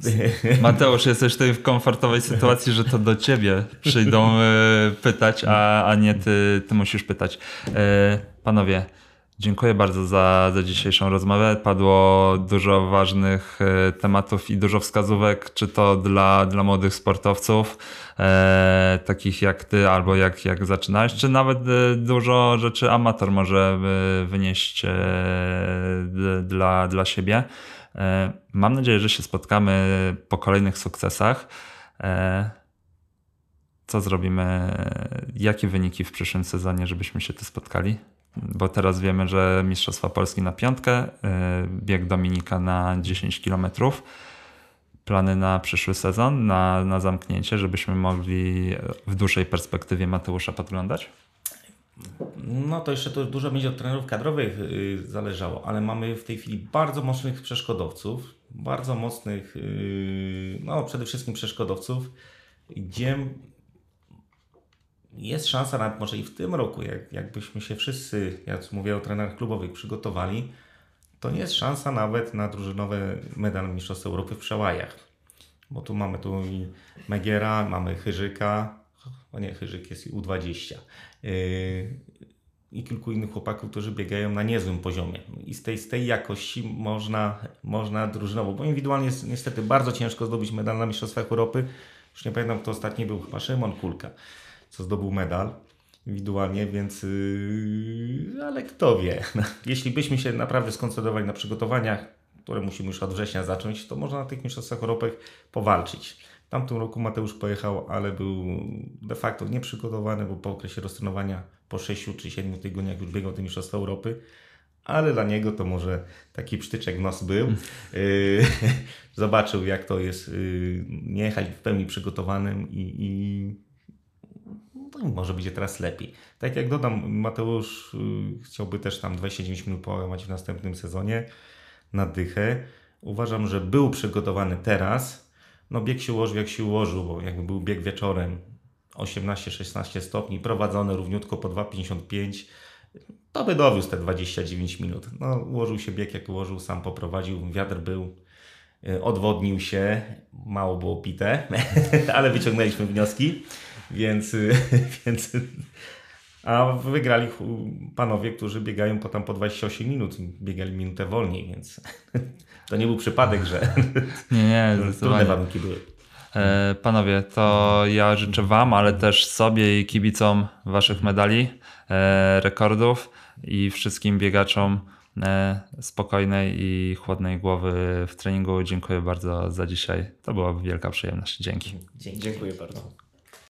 Mateusz, jesteś tutaj w komfortowej sytuacji, że to do ciebie przyjdą e, pytać, a, a nie ty, ty musisz pytać. E, panowie, dziękuję bardzo za, za dzisiejszą rozmowę. Padło dużo ważnych e, tematów i dużo wskazówek, czy to dla, dla młodych sportowców, takich jak ty, albo jak, jak zaczynałeś, czy nawet dużo rzeczy amator może wynieść dla, dla siebie. E, Mam nadzieję, że się spotkamy po kolejnych sukcesach. E, Co zrobimy? Jakie wyniki w przyszłym sezonie, żebyśmy się tu spotkali? Bo teraz wiemy, że Mistrzostwa Polski na piątkę, e, bieg Dominika na 10 km. Plany na przyszły sezon, na, na zamknięcie, żebyśmy mogli w dłuższej perspektywie Mateusza podglądać? No to jeszcze to dużo będzie od trenerów kadrowych yy, zależało, ale mamy w tej chwili bardzo mocnych przeszkodowców, bardzo mocnych, yy, no przede wszystkim przeszkodowców, gdzie jest szansa nawet może i w tym roku, jak, jakbyśmy się wszyscy, jak mówię o trenerach klubowych, przygotowali, to nie jest szansa nawet na drużynowe medal Mistrzostw Europy w przełajach. Bo tu mamy tu i Megiera, mamy Chyżyka, o nie, Chyżyk jest i U20 yy, i kilku innych chłopaków, którzy biegają na niezłym poziomie. I z tej, z tej jakości można, można drużynowo, bo indywidualnie jest niestety bardzo ciężko zdobyć medal na Mistrzostwach Europy. Już nie pamiętam, kto ostatni był, chyba Szymon Kulka, co zdobył medal indywidualnie, więc yy, ale kto wie. Jeśli byśmy się naprawdę skoncentrowali na przygotowaniach, które musimy już od września zacząć, to można na tych Mistrzostwach Europy powalczyć. W tamtym roku Mateusz pojechał, ale był de facto nieprzygotowany, bo po okresie roztrenowania po 6 czy 7 tygodniach już biegał te Mistrzostwa Europy. Ale dla niego to może taki psztyczek w nos był. Yy, zobaczył, jak to jest yy, nie jechać w pełni przygotowanym i, i no, może będzie teraz lepiej. Tak jak dodam, Mateusz yy, chciałby też tam 29 minut połamać w następnym sezonie na dychę. Uważam, że był przygotowany teraz. No bieg się ułożył jak się ułożył, bo jakby był bieg wieczorem 18-16 stopni, prowadzony równiutko po 2,55, to by dowiózł te 29 minut. No, ułożył się bieg jak ułożył, sam poprowadził, wiatr był, y, odwodnił się, mało było pite, ale wyciągnęliśmy wnioski, więc, y, więc a wygrali panowie, którzy biegają po tam po 28 minut, biegali minutę wolniej, więc to nie był przypadek, że Nie, nie, trudne warunki były. E, Panowie, to ja życzę Wam, ale też sobie i kibicom Waszych medali, e, rekordów i wszystkim biegaczom e, spokojnej i chłodnej głowy w treningu. Dziękuję bardzo za dzisiaj. To była wielka przyjemność. Dzięki. Dziękuję bardzo.